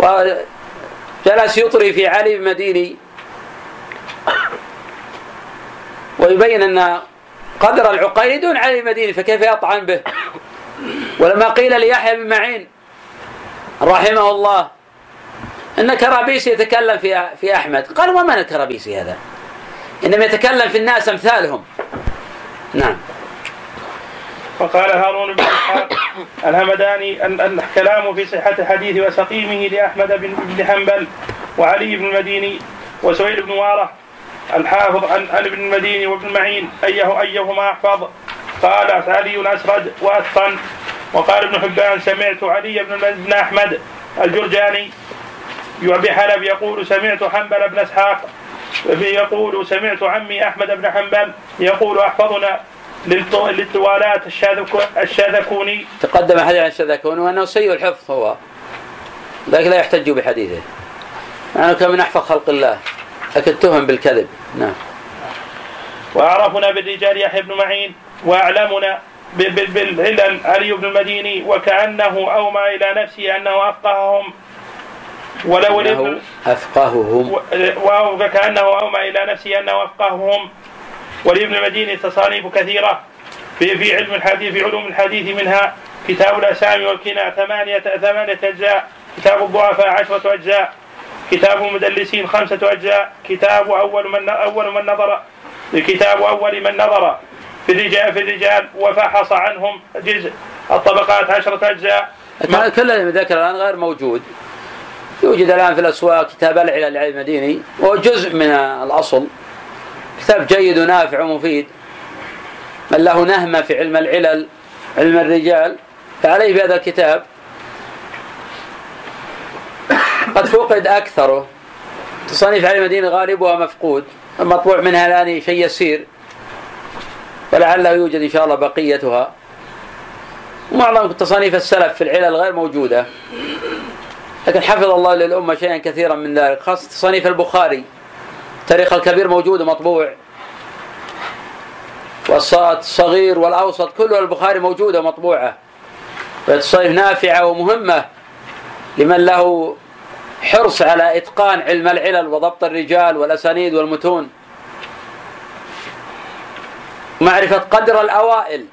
وجلس يطري في علي المديني ويبين أن قدر العقيلي دون علي المديني فكيف يطعن به؟ ولما قيل ليحيى بن معين رحمه الله أن كرابيسي يتكلم في في أحمد. قال ومن الكرابيسي هذا؟ إنما يتكلم في الناس أمثالهم. نعم. وقال هارون بن إسحاق الهمداني ال- الكلام في صحة الحديث وسقيمه لأحمد بن حنبل وعلي بن المديني وسهيل بن وارة الحافظ عن ابن المديني وابن معين أيه أيهما أحفظ. قال علي أسرد وأتقن. وقال ابن حبان سمعت علي بن بن أحمد الجرجاني بحلب يقول سمعت حنبل بن إسحاق يقول سمعت عمي أحمد بن حنبل يقول أحفظنا للطوالات الشاذك- الشاذكوني. تقدم حديث عن الشذكون وأنه سيء الحفظ هو لكن لا يحتج بحديثه. انه كان من احفظ خلق الله لكن اتهم بالكذب. نعم. وأعرفنا بالرجال يحيى بن معين وأعلمنا بالعلل علي بن المديني وكأنه أومى إلى نفسه أنه أفقههم. ولو أنه أفقههم. و- وكأنه أومى إلى نفسه أنه أفقههم. ولابن المديني تصانيف كثيرة. في في علم الحديث في علوم الحديث منها كتاب الأسامي والكنى ثمانية ثمانية أجزاء. كتاب الضعفاء عشرة أجزاء. كتاب المدلسين خمسة أجزاء. كتاب أول من أول من نظر كتاب أول من نظر. في الرجال في الرجال وفحص عنهم جزء. الطبقات عشرة أجزاء. كل اللي ذكر الآن غير موجود. يوجد الآن في الأسواق كتاب العلل لعلي المديني وهو جزء من الأصل. كتاب جيد ونافع ومفيد. من له نهمة في علم العلل علم الرجال. فعليه بهذا الكتاب. قد فقد أكثره. تصانيف علي المديني غالبها مفقود. المطبوع منها الآن شيء يسير. ولعله يوجد إن شاء الله بقيتها. ومعظم تصانيف السلف في العلل غير موجودة. لكن حفظ الله للأمة شيئا كثيرا من ذلك خاصة تصانيف البخاري. التاريخ الكبير موجود ومطبوع. والصغير والأوسط كله البخاري موجودة ومطبوعة. فالتصانيف نافعة ومهمة لمن له حرص على إتقان علم العلل وضبط الرجال والأسانيد والمتون. معرفة قدر الأوائل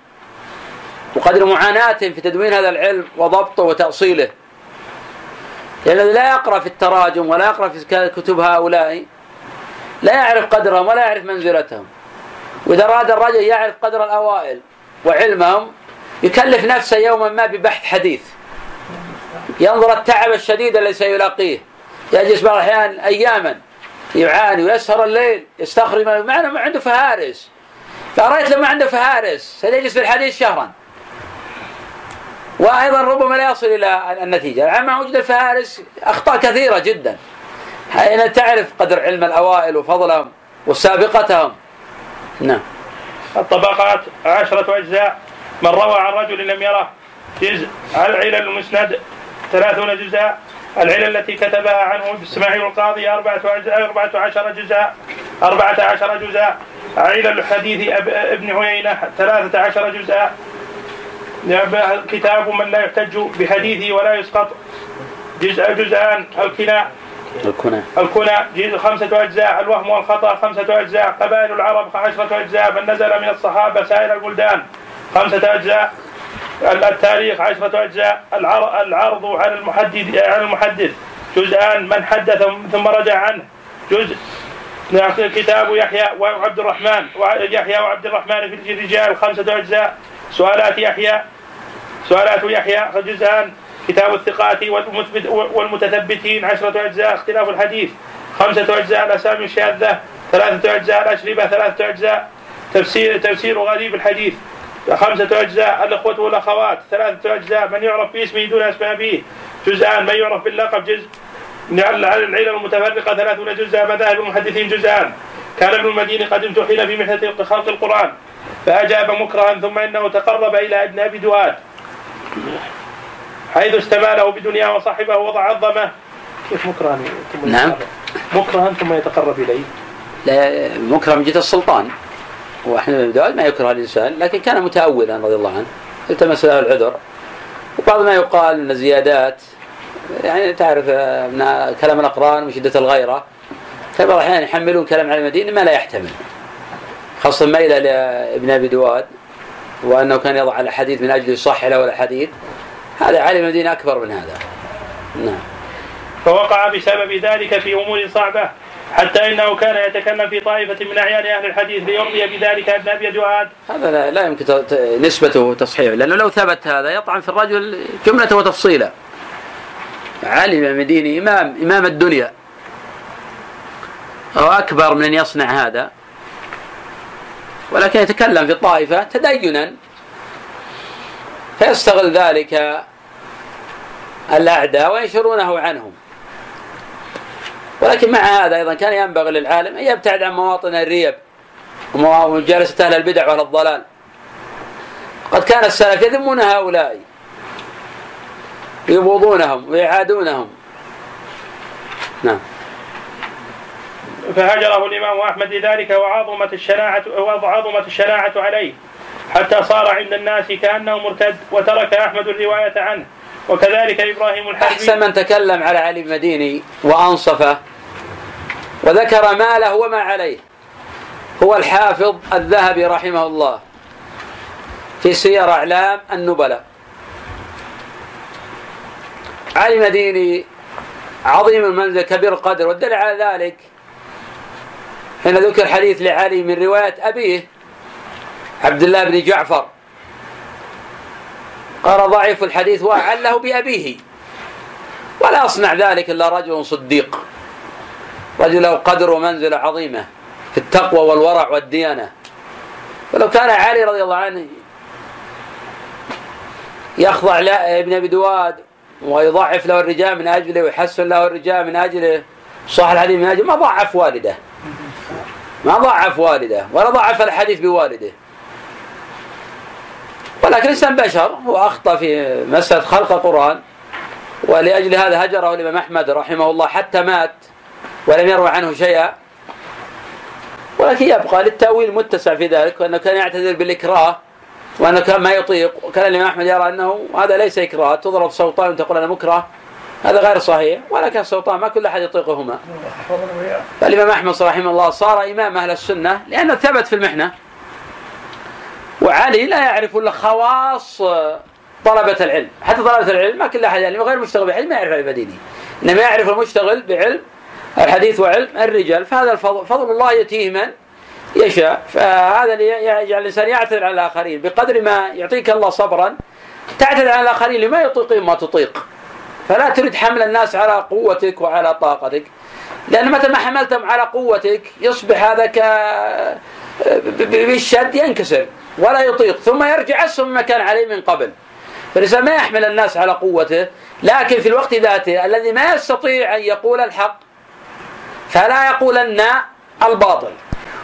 وقدر معاناتهم في تدوين هذا العلم وضبطه وتأصيله. الذي لا يقرأ في التراجم ولا يقرأ في كتب هؤلاء. لا يعرف قدرهم ولا يعرف منزلتهم. وإذا أراد الرجل يعرف قدر الأوائل وعلمهم يكلف نفسه يوما ما ببحث حديث. ينظر التعب الشديد الذي سيلاقيه. يجلس بعض الأحيان أياما يعاني ويسهر الليل يستخرج مع ما عنده فهارس. فرأيت لو ما عنده فهارس سيجلس في الحديث شهرا. وأيضا ربما لا يصل إلى النتيجة، مع وجود الفهارس أخطاء كثيرة جدا. حين تعرف قدر علم الأوائل وفضلهم وسابقتهم. نعم. الطبقات عشرة أجزاء. من روى عن رجل لم يره. جزء العلل المسند ثلاثون جزءا. العلل التي كتبها عنه إسماعيل القاضي أربعة أجزاء أربعة عشر جزءا أربعة عشر جزءا. علل حديث ابن عيينة ثلاثة عشر جزءا. كتاب من لا يحتج بحديثه ولا يسقط. جزء جزءان الكنى الكنى الكنى جزء خمسة أجزاء الوهم والخطأ خمسة أجزاء قبائل العرب عشرة أجزاء من نزل من الصحابة سائر البلدان. خمسة أجزاء التاريخ عشرة أجزاء العرض على المحدث على المحدث. جزءان من حدث ثم رجع عنه. جزء كتاب يحيى وعبد الرحمن. يحيى وعبد الرحمن في الرجال خمسة أجزاء. سؤالات يحيى سؤالات يحيى جزءان كتاب الثقات والمتثبتين عشرة أجزاء اختلاف الحديث خمسة أجزاء الأسامي الشاذة ثلاثة أجزاء الأشربة ثلاثة أجزاء تفسير تفسير غريب الحديث خمسة أجزاء الأخوة والأخوات ثلاثة أجزاء من يعرف باسمه دون أسماء به جزءان من يعرف باللقب جزء العلم المتفرقة ثلاثون جزءا مذاهب المحدثين جزءان. كان ابن المديني قد امتحن في محنة خلق القرآن فأجاب مكرها ثم إنه تقرب إلى أبي دواد حيث استماله بدنياه وصاحبه وعظمه كيف مكرها ثم نعم. مكرها ثم يتقرب إليه. لا مكرم جد السلطان. واحمد بن داود ما يكره الإنسان لكن كان متاولا رضي الله عنه. التمس له العذر. وبعض ما يقال من الزيادات يعني تعرف من كلام الأقران وشده الغيرة. فبعض الاحيان يحملون كلام على المدينة ما لا يحتمل. خاصة ميله لابن أبي دواد وأنه كان يضع الأحاديث من أجل يصح له الأحاديث. هذا علم المدينة أكبر من هذا. نعم. فوقع بسبب ذلك في أمور صعبة حتى إنه كان يتكلم في طائفة من أعيان أهل الحديث ليرضي بذلك ابن أبي دواد هذا لا, لا يمكن نسبته تصحيح لأنه لو ثبت هذا يطعن في الرجل جملة وتفصيلا. علم المديني امام إمام الدنيا. هو أكبر من ان يصنع هذا. ولكن يتكلم في الطائفه تدينا فيستغل ذلك الأعداء وينشرونه عنهم. ولكن مع هذا أيضا كان ينبغي للعالم أن يبتعد عن مواطن الريب ومجالسة أهل البدع وأهل الضلال. قد كان السلف يذمون هؤلاء يبغضونهم ويعادونهم. نعم. فهجره الإمام أحمد لذلك وعظمت الشناعه وعظمت الشناعة عليه. حتى صار عند الناس كأنه مرتد وترك أحمد الرواية عنه. وكذلك إبراهيم الحربي أحسن من تكلم على علي المديني وأنصفه وذكر ما له وما عليه. هو الحافظ الذهبي رحمه الله في سير أعلام النبلاء. علي المديني عظيم المنزل كبير القدر والدليل على ذلك حين ذكر حديث لعلي من رواية أبيه عبد الله بن جعفر. قال ضعيف الحديث وعله بأبيه. ولا يصنع ذلك إلا رجل صديق. رجل له قدر ومنزلة عظيمة في التقوى والورع والديانة. ولو كان علي رضي الله عنه يخضع ابن أبي دواد ويضعف له الرجال من أجله ويحسن له الرجال من أجله صح الحديث من أجله ما ضعف والده. ما ضعف والده ولا ضعف الحديث بوالده. ولكن الإنسان بشر هو أخطأ في مسألة خلق القرآن. ولأجل هذا هجره الإمام أحمد رحمه الله حتى مات ولم يروى عنه شيئا. ولكن يبقى للتأويل متسع في ذلك وأنه كان يعتذر بالإكراه وأنه كان ما يطيق. وكان الإمام أحمد يرى أنه هذا ليس إكراه تضرب سلطان وتقول أنا مكره. هذا غير صحيح ولكن السلطان ما كل أحد يطيقهما. فالإمام أحمد رحمه الله صار إمام أهل السنة لأنه ثبت في المحنة. وعلي لا يعرف إلا خواص طلبة العلم. حتى طلبة العلم ما كل أحد يعني غير مشتغل بعلم ما يعرف علم ديني. إنما يعرف المشتغل بعلم الحديث وعلم الرجال. فهذا الفضل فضل الله يأتيه من يشاء. فهذا اللي يجعل الإنسان يعتذر على الآخرين. بقدر ما يعطيك الله صبرا تعتذر على الآخرين لما يطيقون ما تطيق. فلا تريد حمل الناس على قوتك وعلى طاقتك. لأن متى ما حملتهم على قوتك يصبح هذا ك بالشد ينكسر. ولا يطيق. ثم يرجع أسوأ مما كان عليه من قبل. فالإنسان ما يحمل الناس على قوته لكن في الوقت ذاته الذي ما يستطيع أن يقول الحق فلا يقولن الباطل.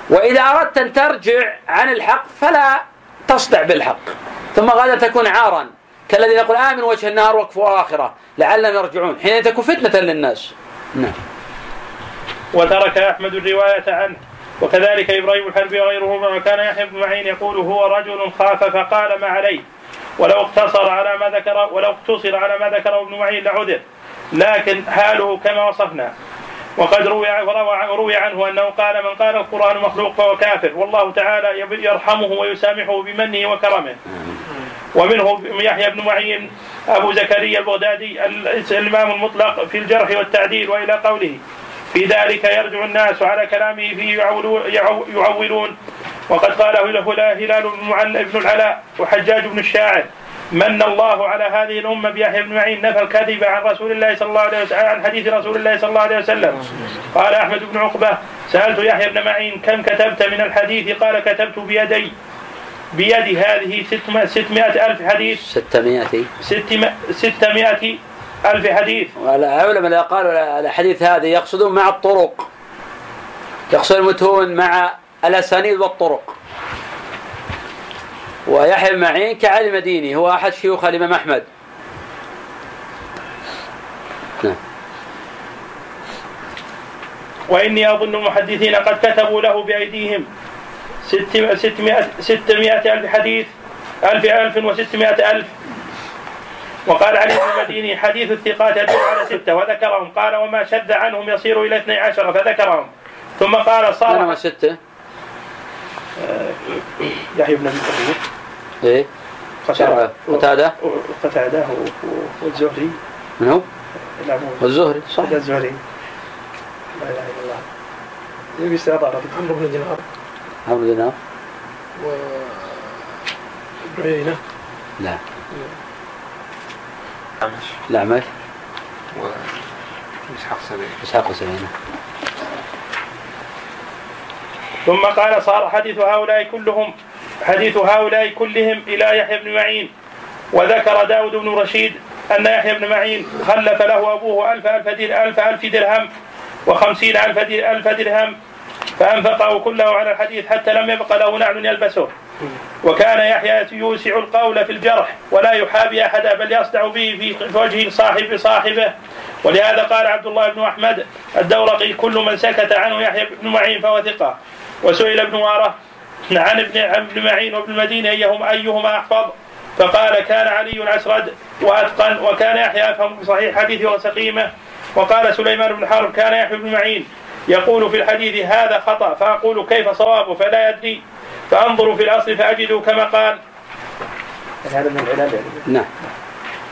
وإذا أردت أن ترجع عن الحق فلا تصدع بالحق. ثم غدا تكون عارا. كالذي يقول آمن وجه النار وكفوا آخرة. لعلهم يرجعون. حين تكون فتنة للناس. نعم. وترك أحمد الرواية عنه. وكذلك إبراهيم الحربي وغيرهما وكان يحيى بن معين يقول هو رجل خاف فقال ما عليه ولو اقتصر على ما ذكر ولو اقتصر على ما ذكره ابن معين لعذر. لكن حاله كما وصفنا. وقد روي روي عنه أنه قال من قال القرآن مخلوق فهو كافر. والله تعالى يرحمه ويسامحه بمنه وكرمه. ومنه يحيى بن معين أبو زكريا البغدادي الإمام المطلق في الجرح والتعديل وإلى قوله. في ذلك يرجع الناس على كلامه فيه يعولون. وقد قاله له هلال بن العلاء وحجاج بن الشاعر. من الله على هذه الأمة بيحيى بن معين؟ نفى الكذب عن رسول الله صلى الله عليه وسلم عن حديث رسول الله صلى الله عليه وسلم. قال أحمد بن عقبة سألت يحيى بن معين كم كتبت من الحديث؟ قال كتبت بيدي بيدي هذه ستمائة ألف حديث. ستمائة. ستمائة ألف حديث. العلماء قالوا الحديث هذا يقصدون مع الطرق. يقصد المتون مع الأسانيد والطرق. ويحيى بن معين كعلي مديني هو أحد شيوخ الإمام أحمد. نعم. وإني أظن المحدثين قد كتبوا له بأيديهم. ستمائة, ستمائة ألف حديث. ألف ألف وستمائة ألف. وقال علي بن المديني حديث الثقات يدل على ستة. وذكرهم. قال وما شد عنهم يصير إلى اثني عشر. فذكرهم. ثم قال صار من ستة؟ يحيى بن أبي كثير إيه. قتادة. قتادة. والزهري. من هو؟ والزهري. صح. الزهري. لا إله إلا الله. يبي استعطاء عمرو بن دينار. عمرو بن دينار. و عيينة لا. أعمش الأعمش؟ وإسحاق سبيعي إسحاق سبيعي ثم قال صار حديث هؤلاء كلهم حديث هؤلاء كلهم إلى يحيى بن معين. وذكر داود بن رشيد أن يحيى بن معين خلف له أبوه ألف ألف, ألف, ألف درهم وخمسين ألف, ألف درهم فأنفقه كله على الحديث حتى لم يبق له نعل يلبسه. وكان يحيى يوسع القول في الجرح ولا يحابي أحدا بل يصدع به في وجه صاحب صاحبه. ولهذا قال عبد الله بن أحمد الدورقي كل من سكت عنه يحيى بن معين فهو ثقة. وسئل ابن وارة عن ابن ابن معين وابن المديني أيهما أيهما أحفظ؟ فقال كان علي أسرد وأتقن وكان يحيى أفهم بصحيح حديثه وسقيمه وقال سليمان بن حرب كان يحيى بن معين يقول في الحديث هذا خطأ فأقول كيف صوابه؟ فلا يدري. فأنظر في الأصل فأجده كما قال هذا من العلل يعني. نعم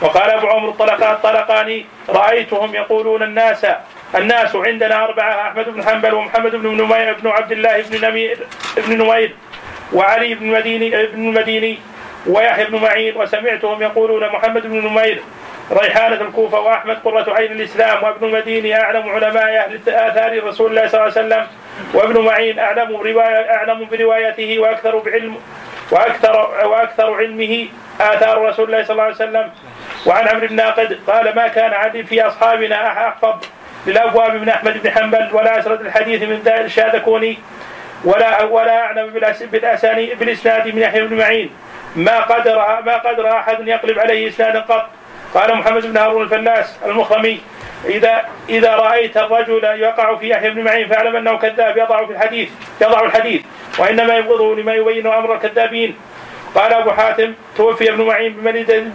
وقال أبو عمرو الطلقاء الطلقاني رأيتهم يقولون الناس الناس عندنا أربعة أحمد بن حنبل ومحمد بن نمير بن عبد الله بن نمير بن نمير وعلي بن المديني بن المديني ويحيى بن معين وسمعتهم يقولون محمد بن نمير ريحانة الكوفة وأحمد قرة عين الإسلام وابن المديني أعلم علماء أهل آثار رسول الله صلى الله عليه وسلم وابن معين أعلم برواية أعلم بروايته وأكثر بعلم وأكثر وأكثر علمه آثار رسول الله صلى الله عليه وسلم. وعن عمرو بن ناقد قال ما كان عدل في أصحابنا أحفظ للأبواب من أحمد بن حنبل ولا أسرد الحديث من الشاذكوني ولا ولا أعلم بالأس- بالأساني بالإسناد من يحيى بن معين. ما قدر ما قدر أحد يقلب عليه إسنادا قط. قال محمد بن هارون الفلاس المخرمي إذا إذا رأيت الرجل يقع في يحيى بن معين فاعلم أنه كذاب يضع في الحديث يضع الحديث وإنما يبغضه لما يبين أمر الكذابين. قال أبو حاتم توفي ابن معين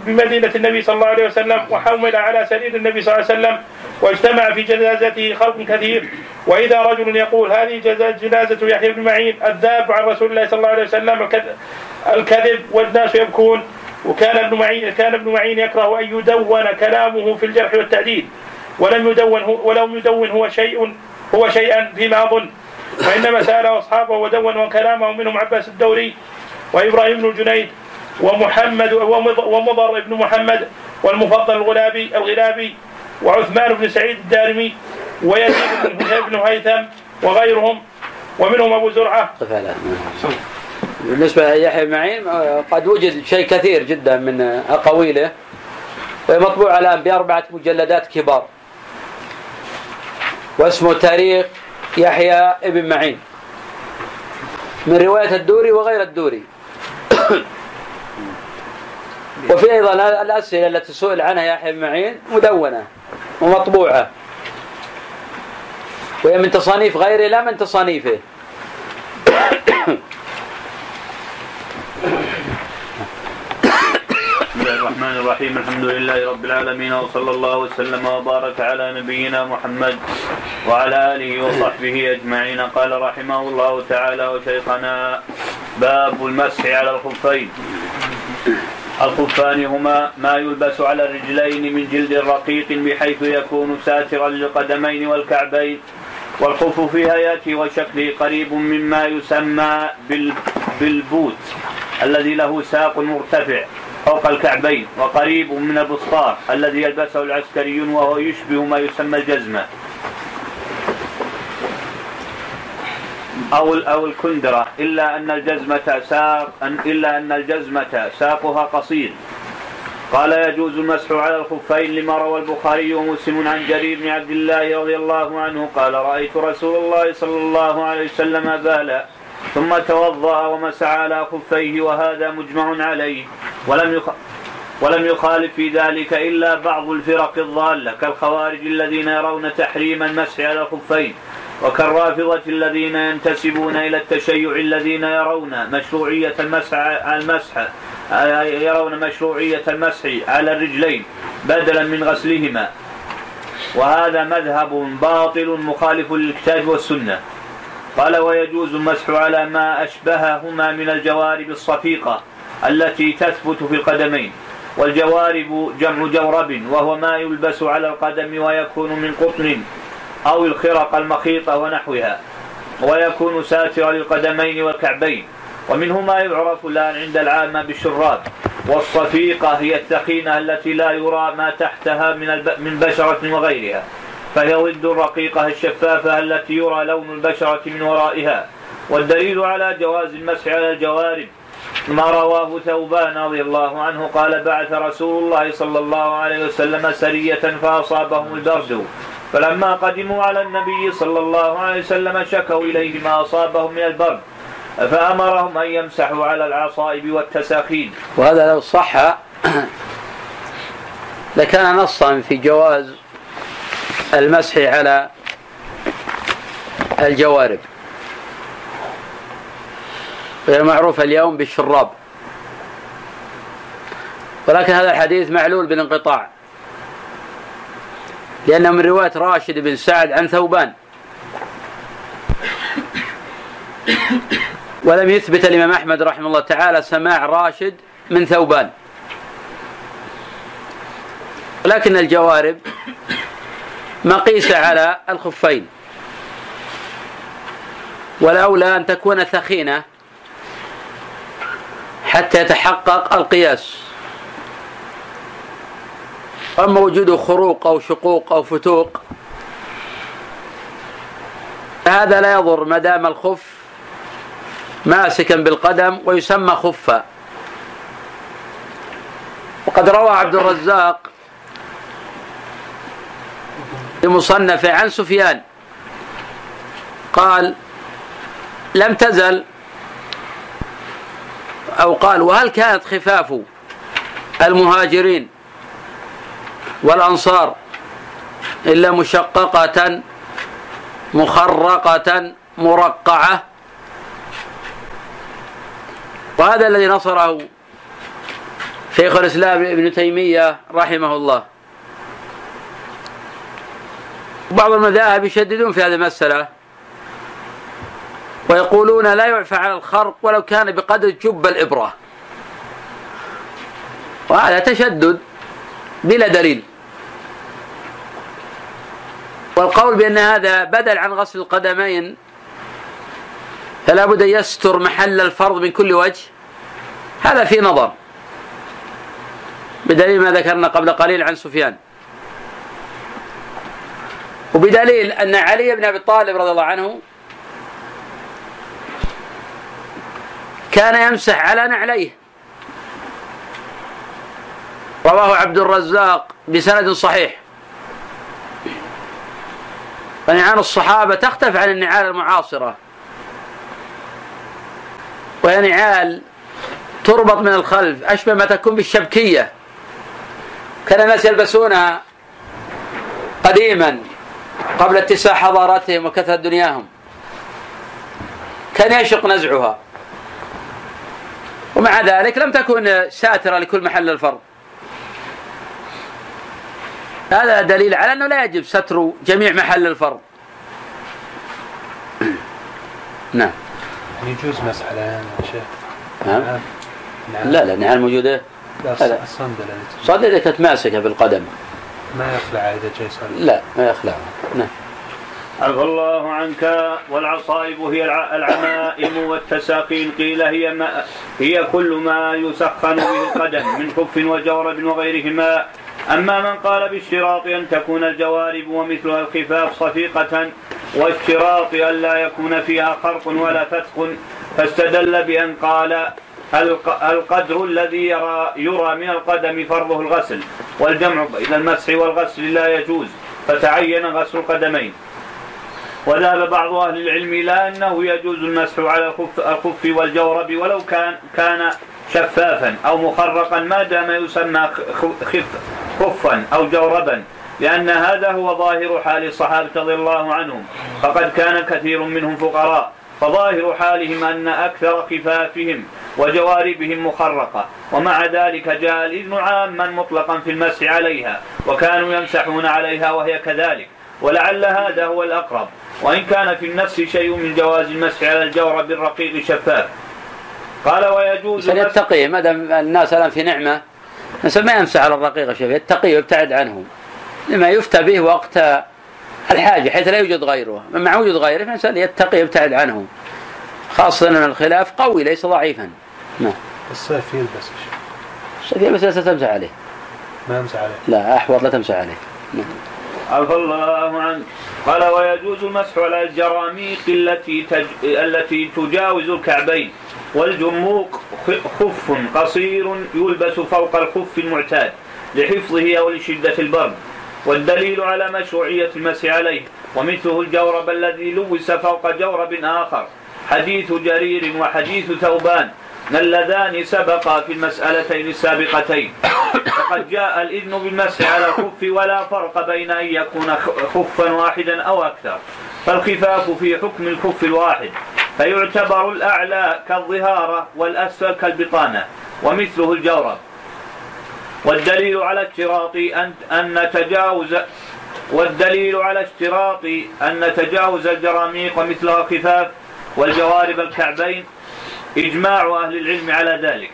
بمدينة- النبي صلى الله عليه وسلم وحمل على سرير النبي صلى الله عليه وسلم واجتمع في جنازته خلق كثير. وإذا رجل يقول هذه جنازة يحيى بن معين الذاب عن رسول الله صلى الله عليه وسلم الكذ- الكذب والناس يبكون. وكان ابن معين كان ابن معين يكره أن يدون كلامه في الجرح والتعديل ولم يدون هو ولم يدون هو شيء هو شيئا فيما أظن وإنما سأله أصحابه ودونوا كلامه منهم عباس الدوري وإبراهيم بن الجنيد ومحمد ومض- ومضر بن محمد والمفضل الغلابي الغلابي وعثمان بن سعيد الدارمي ويزيد بن هيثم وغيرهم. ومنهم أبو زرعة. قف على بالنسبة ليحيى بن معين آه، قد وجد شيء كثير جدا من آه، أقاويله وهي مطبوع الآن بأربعة مجلدات كبار. واسمه تاريخ يحيى ابن معين. من رواية الدوري وغير الدوري. وفي أيضا الأسئلة التي سئل عنها يحيى بن معين مدونة ومطبوعة. وهي من تصانيف غيره لا من تصانيفه بسم الله الرحمن الرحيم. الحمد لله رب العالمين وصلى الله وسلم وبارك على نبينا محمد وعلى آله وصحبه أجمعين. قال رحمه الله تعالى وشيخنا باب المسح على الخفين. الخفان هما ما يلبس على الرجلين من جلد رقيق بحيث يكون ساترا للقدمين والكعبين. والخف في هيئته وشكله قريب مما يسمى بال- بالبوت الذي له ساق مرتفع. فوق الكعبين وقريب من البسطار الذي يلبسه العسكريون وهو يشبه ما يسمى الجزمة. أو أو الكندرة. إلا أن الجزمة ساق أن- إلا أن الجزمة ساقها قصير. قال يجوز المسح على الخفين لما روى البخاري ومسلم عن جرير بن عبد الله رضي الله عنه قال رأيت رسول الله صلى الله عليه وسلم بالا ثم توضأ ومسح على خفيه وهذا مجمع عليه. ولم يخ... ولم يخالف في ذلك إلا بعض الفرق الضالة كالخوارج الذين يرون تحريم المسح على الخفين وكالرافضة الذين ينتسبون إلى التشيع الذين يرون مشروعية المسح المسح يرون مشروعية المسح على الرجلين بدلا من غسلهما. وهذا مذهب باطل مخالف للكتاب والسنة. قال ويجوز المسح على ما أشبههما من الجوارب الصفيقة التي تثبت في القدمين والجوارب جمع جورب وهو ما يلبس على القدم ويكون من قطن أو الخرق المخيطة ونحوها ويكون ساترا للقدمين والكعبين ومنه ما يعرف الآن عند العامة بالشراب والصفيقة هي الثخينة التي لا يرى ما تحتها من. من بشرة وغيرها فهي ضد الرقيقة الشفافة التي يرى لون البشرة من ورائها. والدليل على جواز المسح على الجوارب ما رواه ثوبان رضي الله عنه قال بعث رسول الله صلى الله عليه وسلم سرية فأصابهم البرد. فلما قدموا على النبي صلى الله عليه وسلم شكوا إليه ما أصابهم من البرد. فأمرهم أن يمسحوا على العصائب والتساخين. وهذا لو صح لكان نصا في جواز المسح على وهي معروفة اليوم بالشراب. ولكن هذا الحديث معلول بالانقطاع. لأنه من رواية راشد بن سعد عن ثوبان. ولم يثبت الإمام أحمد رحمه الله تعالى سماع راشد من ثوبان. ولكن الجوارب مقيسة على الخفين. والأولى أن تكون ثخينة حتى يتحقق القياس. أما وجود خروق أو شقوق أو فتوق هذا لا يضر ما دام الخف ماسكا بالقدم ويسمى خفا. وقد روى عبد الرزاق في مصنفه عن سفيان. قال لم تزل. أو قال وهل كانت خفاف المهاجرين والأنصار إلا مشققة مخرقة مرقعة؟ وهذا الذي نصره شيخ الإسلام ابن تيمية رحمه الله. بعض المذاهب يشددون في هذه المسألة ويقولون لا يعفى عن الخرق ولو كان بقدر جب الإبرة. وهذا تشدد بلا دليل. والقول بأن هذا بدل عن غسل القدمين فلا بد أن يستر محل الفرض من كل وجه هذا في نظر. بدليل ما ذكرنا قبل قليل عن سفيان. وبدليل أن علي بن أبي طالب رضي الله عنه كان يمسح على نعليه رواه عبد الرزاق بسند صحيح. فنعال الصحابة تختلف عن النعال المعاصرة. وهي نعال تربط من الخلف أشبه ما تكون بالشبكية. كان الناس يلبسونها قديما. قبل اتساع حضارتهم وكثرة دنياهم. كان يشق نزعها. ومع ذلك لم تكن ساترة لكل محل الفرض. هذا دليل على أنه لا يجب ستر جميع محل الفرض. نعم. يجوز مسح يا شيخ. نعم نعم. لا لا نعال موجودة. لا. صدق إذا كانت ماسكة بالقدم. ما يخلع إذا جاي صندل لا ما يخلعها نعم. عفى الله عنك. والعصائب هي الع- العمائم والتساقين. قيل هي ما هي كل ما يسخن به القدم من خف وجورب وغيرهما. أما من قال باشتراط أن تكون الجوارب ومثلها الخفاف صفيقة واشتراط أن لا يكون فيها خرق ولا فتق فاستدل بأن قال القدر الذي يرى يرى من القدم فرضه الغسل والجمع بين المسح والغسل لا يجوز فتعين غسل القدمين. وذهب بعض أهل العلم إلى أنه يجوز المسح على الخف, والجورب ولو كان كان شفافا أو مخرقا ما دام يسمى خف خفا أو جوربا لأن هذا هو ظاهر حال الصحابة رضي الله عنهم. فقد كان كثير منهم فقراء. فظاهر حالهم أن أكثر خفافهم وجواربهم مخرقة ومع ذلك جاء الإذن عاما مطلقا في المسح عليها وكانوا يمسحون عليها وهي كذلك ولعل هذا هو الأقرب وإن كان في النفس شيء من جواز المسح على الجورب الرقيق الشفاف قال ويجوز عشان مسح يتقي ما دام الناس الآن في نعمة الانسان ما يمسح على الرقيق شيء يتقي ويبتعد عنه لما يفتى به وقت الحاجة حيث لا يوجد غيره مع وجود غيره فالانسان يتقي ويبتعد عنه. خاصة أن الخلاف قوي ليس ضعيفا. نعم. الصيف يلبس يا شيخ. الشيء بس لا تمسح عليه. ما يمسح عليه. لا أحوط لا تمسح عليه. عفى الله عنه قال ويجوز المسح على الجراميق التي تج... التي تجاوز الكعبين. والجموق خ- خف قصير يلبس فوق الخف المعتاد لحفظه أو لشدة البرد. والدليل على مشروعية المسح عليه ومثله الجورب الذي لوس فوق جورب آخر. حديث جرير وحديث ثوبان اللذان سبقا في المسألتين السابقتين. وقد جاء الإذن بالمسح على الخف ولا فرق بين أن يكون خفا واحدا أو أكثر. فالخفاف في حكم الخف الواحد. فيعتبر الأعلى كالظهارة والأسفل كالبطانة. ومثله الجورب. والدليل على اشتراط أن أن تجاوز والدليل على اشتراط أن تجاوز الجراميق ومثلها الخفاف والجوارب الكعبين إجماع أهل العلم على ذلك.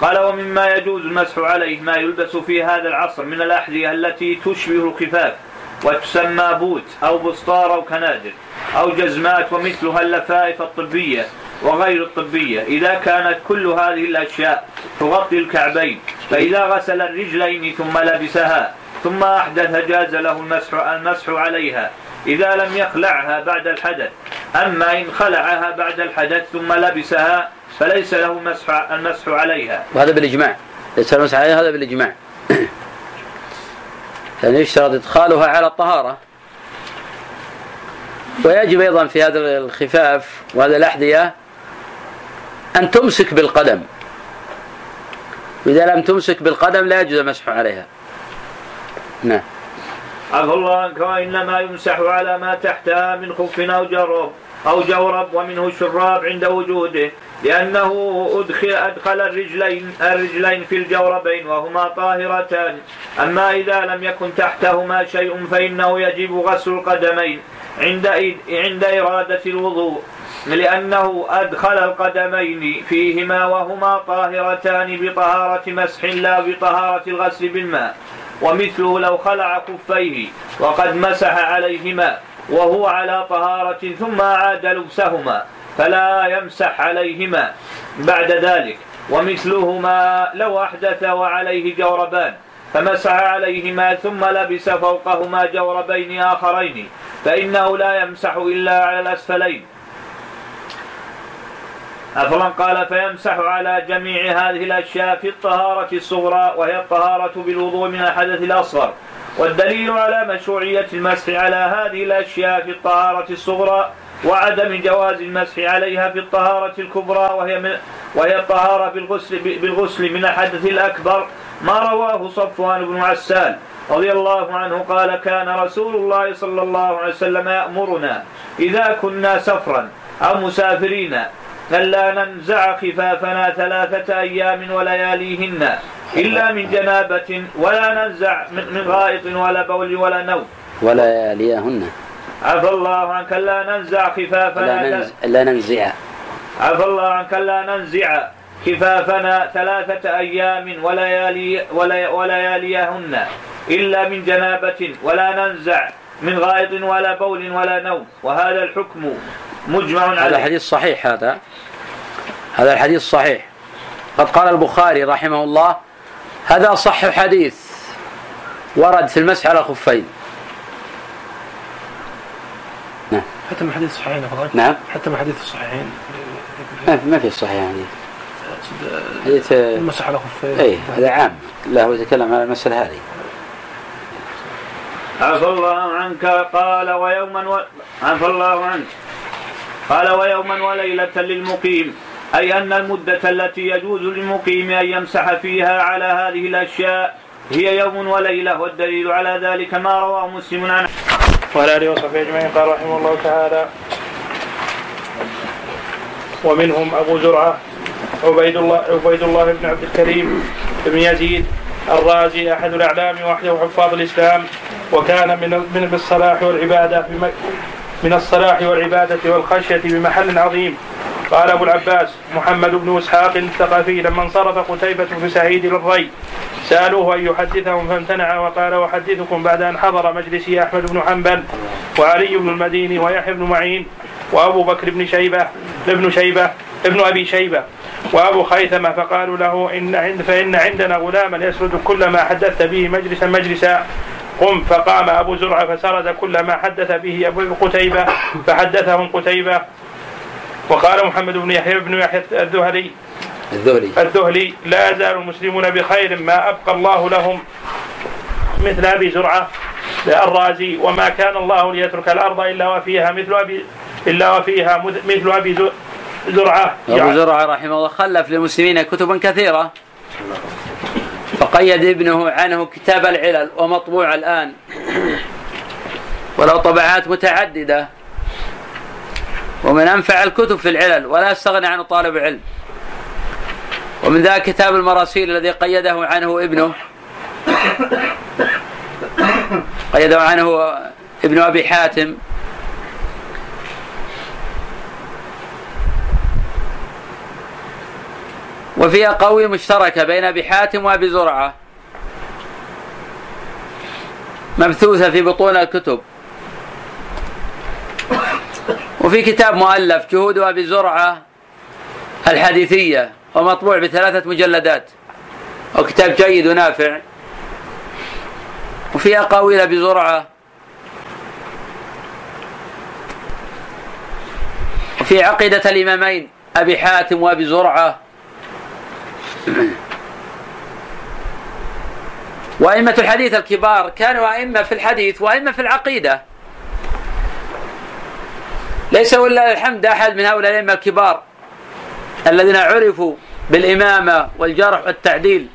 قال ومما يجوز المسح عليه ما يلبس في هذا العصر من الأحذية التي تشبه الخفاف وتسمى بوت أو بسطار أو كنادر أو جزمات ومثلها اللفائف الطبية وغير الطبية. إذا كانت كل هذه الأشياء تغطي الكعبين فإذا غسل الرجلين ثم لبسها ثم أحدث جاز له المسح المسح عليها. إذا لم يخلعها بعد الحدث أما إن خلعها بعد الحدث ثم لبسها فليس له مسح المسح عليها. وهذا بالإجماع. ليس المسح عليها هذا بالإجماع. يعني يشترط إدخالها على الطهارة. ويجب أيضا في هذا الخفاف وهذا الأحذية أن تمسك بالقدم. وإذا لم تمسك بالقدم لا يجوز المسح عليها. نعم. عفى الله عنك وإنما يمسح على ما تحتها من خف أو جرب أو جورب ومنه الشراب عند وجوده لأنه أدخل أدخل الرجلين الرجلين في الجوربين وهما طاهرتان. أما إذا لم يكن تحتهما شيء فإنه يجب غسل القدمين عند عند إرادة الوضوء. لأنه أدخل القدمين فيهما وهما طاهرتان بطهارة مسح لا بطهارة الغسل بالماء ومثله لو خلع خفيه وقد مسح عليهما وهو على طهارة ثم أعاد لبسهما فلا يمسح عليهما بعد ذلك. ومثلهما لو أحدث وعليه جوربان فمسح عليهما ثم لبس فوقهما جوربين آخرين فإنه لا يمسح إلا على الأسفلين. أفلا قال فيمسح على جميع هذه الأشياء في الطهارة الصغرى وهي الطهارة بالوضوء من الحدث الأصغر. والدليل على مشروعية المسح على هذه الأشياء في الطهارة الصغرى وعدم جواز المسح عليها في الطهارة الكبرى وهي من وهي الطهارة بالغسل بالغسل من الحدث الأكبر. ما رواه صفوان بن عسال رضي الله عنه قال كان رسول الله صلى الله عليه وسلم يأمرنا إذا كنا سفرا أو مسافرين ألا ننزع خفافنا ثلاثة أيام ولياليهن إلا من جنابة ولا ننزع من غائط ولا بول ولا نوم. ولياليهن. عفى الله عنك. لا ننزع خفافنا لا, ننز... لا ننزع. عفى الله عنك. لا ننزع خفافنا ثلاثة أيام وليالي ولياليهن إلا من جنابة ولا ننزع من غائط ولا بول ولا نوم. وهذا الحكم مجمع عليه. هذا حديث صحيح هذا. هذا الحديث صحيح. قد قال البخاري رحمه الله هذا صح حديث ورد في المسح على الخفين نعم. حتى من حديث الصحيحين نعم. حتى من حديث الصحيحين ما في الصحيح حديث حديث المسح على خفين. اي هذا عام. لا هو يتكلم على المسألة هذه. عفى الله عنك قال ويوما و... عفى الله عنك. قال ويوما وليلة للمقيم أي أن المدة التي يجوز للمقيم أن يمسح فيها على هذه الأشياء هي يوم وليلة والدليل على ذلك ما رواه مسلم عن وعلى آله وصحبه أجمعين قال رحمه الله تعالى ومنهم أبو زرعة عبيد الله عبيد الله بن عبد الكريم بن يزيد الرازي أحد الأعلام وحده حفاظ الإسلام وكان من من الصلاح والعبادة من الصلاح والعبادة والخشية بمحل عظيم. قال أبو العباس محمد بن إسحاق الثقفي لما انصرف قتيبة بن سعيد للري سألوه أن يحدثهم فامتنع وقال أحدثكم بعد أن حضر مجلسي أحمد بن حنبل وعلي بن المديني ويحيى بن معين وأبو بكر بن شيبة ابن شيبة ابن أبي شيبة وأبو خيثمة فقالوا له إن فإن عندنا غلاما يسرد كل ما حدثت به مجلسا مجلسا قم فقام أبو زرعة فسرد كل ما حدث به أبو قتيبة فحدثهم قتيبة. وقال محمد بن يحيى بن يحيى الذهلي الذهلي. الذهلي لا يزال المسلمون بخير ما أبقى الله لهم مثل أبي زرعة الرازي وما كان الله ليترك الأرض إلا وفيها مثل أبي إلا وفيها مثل أبي زرعة. أبو زرعة رحمه الله خلف للمسلمين كتبا كثيرة. فقيد ابنه عنه كتاب العلل ومطبوع الآن. ولو طبعات متعددة. ومن أنفع الكتب في العلل ولا يستغني عنه طالب علم. ومن ذا كتاب المراسيل الذي قيده عنه ابنه. قيده عنه ابن أبي حاتم. وفيها قوي مشتركة بين أبي حاتم وأبي زرعة. مبثوثة في بطون الكتب. وفي كتاب مؤلف جهود أبي زرعة الحديثية ومطبوع بثلاثة مجلدات. وكتاب جيد ونافع. وفي أقاويل أبي زرعة. وفي عقيدة الإمامين أبي حاتم وأبي زرعة. وأئمة الحديث الكبار كانوا أئمة في الحديث وأئمة في العقيدة. ليس ولله الحمد أحد من هؤلاء الأئمة الكبار الذين عرفوا بالإمامة والجرح والتعديل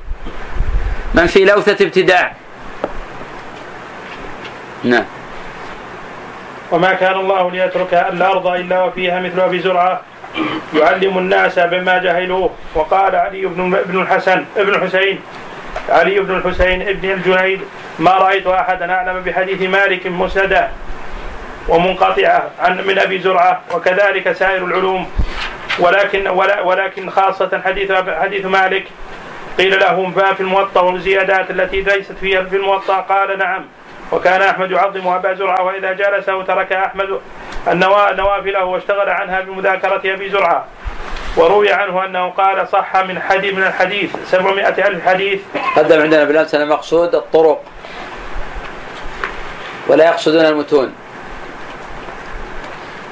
من في لوثة ابتداع. نعم. وما كان الله ليترك الأرض إلا وفيها مثل أبي زرعة يعلم الناس بما جهلوه وقال علي بن ابن الحسن ابن الحسين علي بن الحسين ابن الجنيد ما رأيت أحدا أعلم بحديث مالك مسندا ومنقطعة عن من أبي زرعة وكذلك سائر العلوم. ولكن ولكن خاصة حديث حديث مالك قيل له ما في الموطأ والزيادات التي ليست فيها في الموطأ؟ قال نعم. وكان أحمد يعظم أبا زرعة وإذا جالسه ترك أحمد النوافله واشتغل عنها بمذاكرة أبي زرعة. وروي عنه أنه قال صح من حديث من الحديث 700 ألف حديث. قدم عندنا بالأمس المقصود الطرق. ولا يقصدون المتون.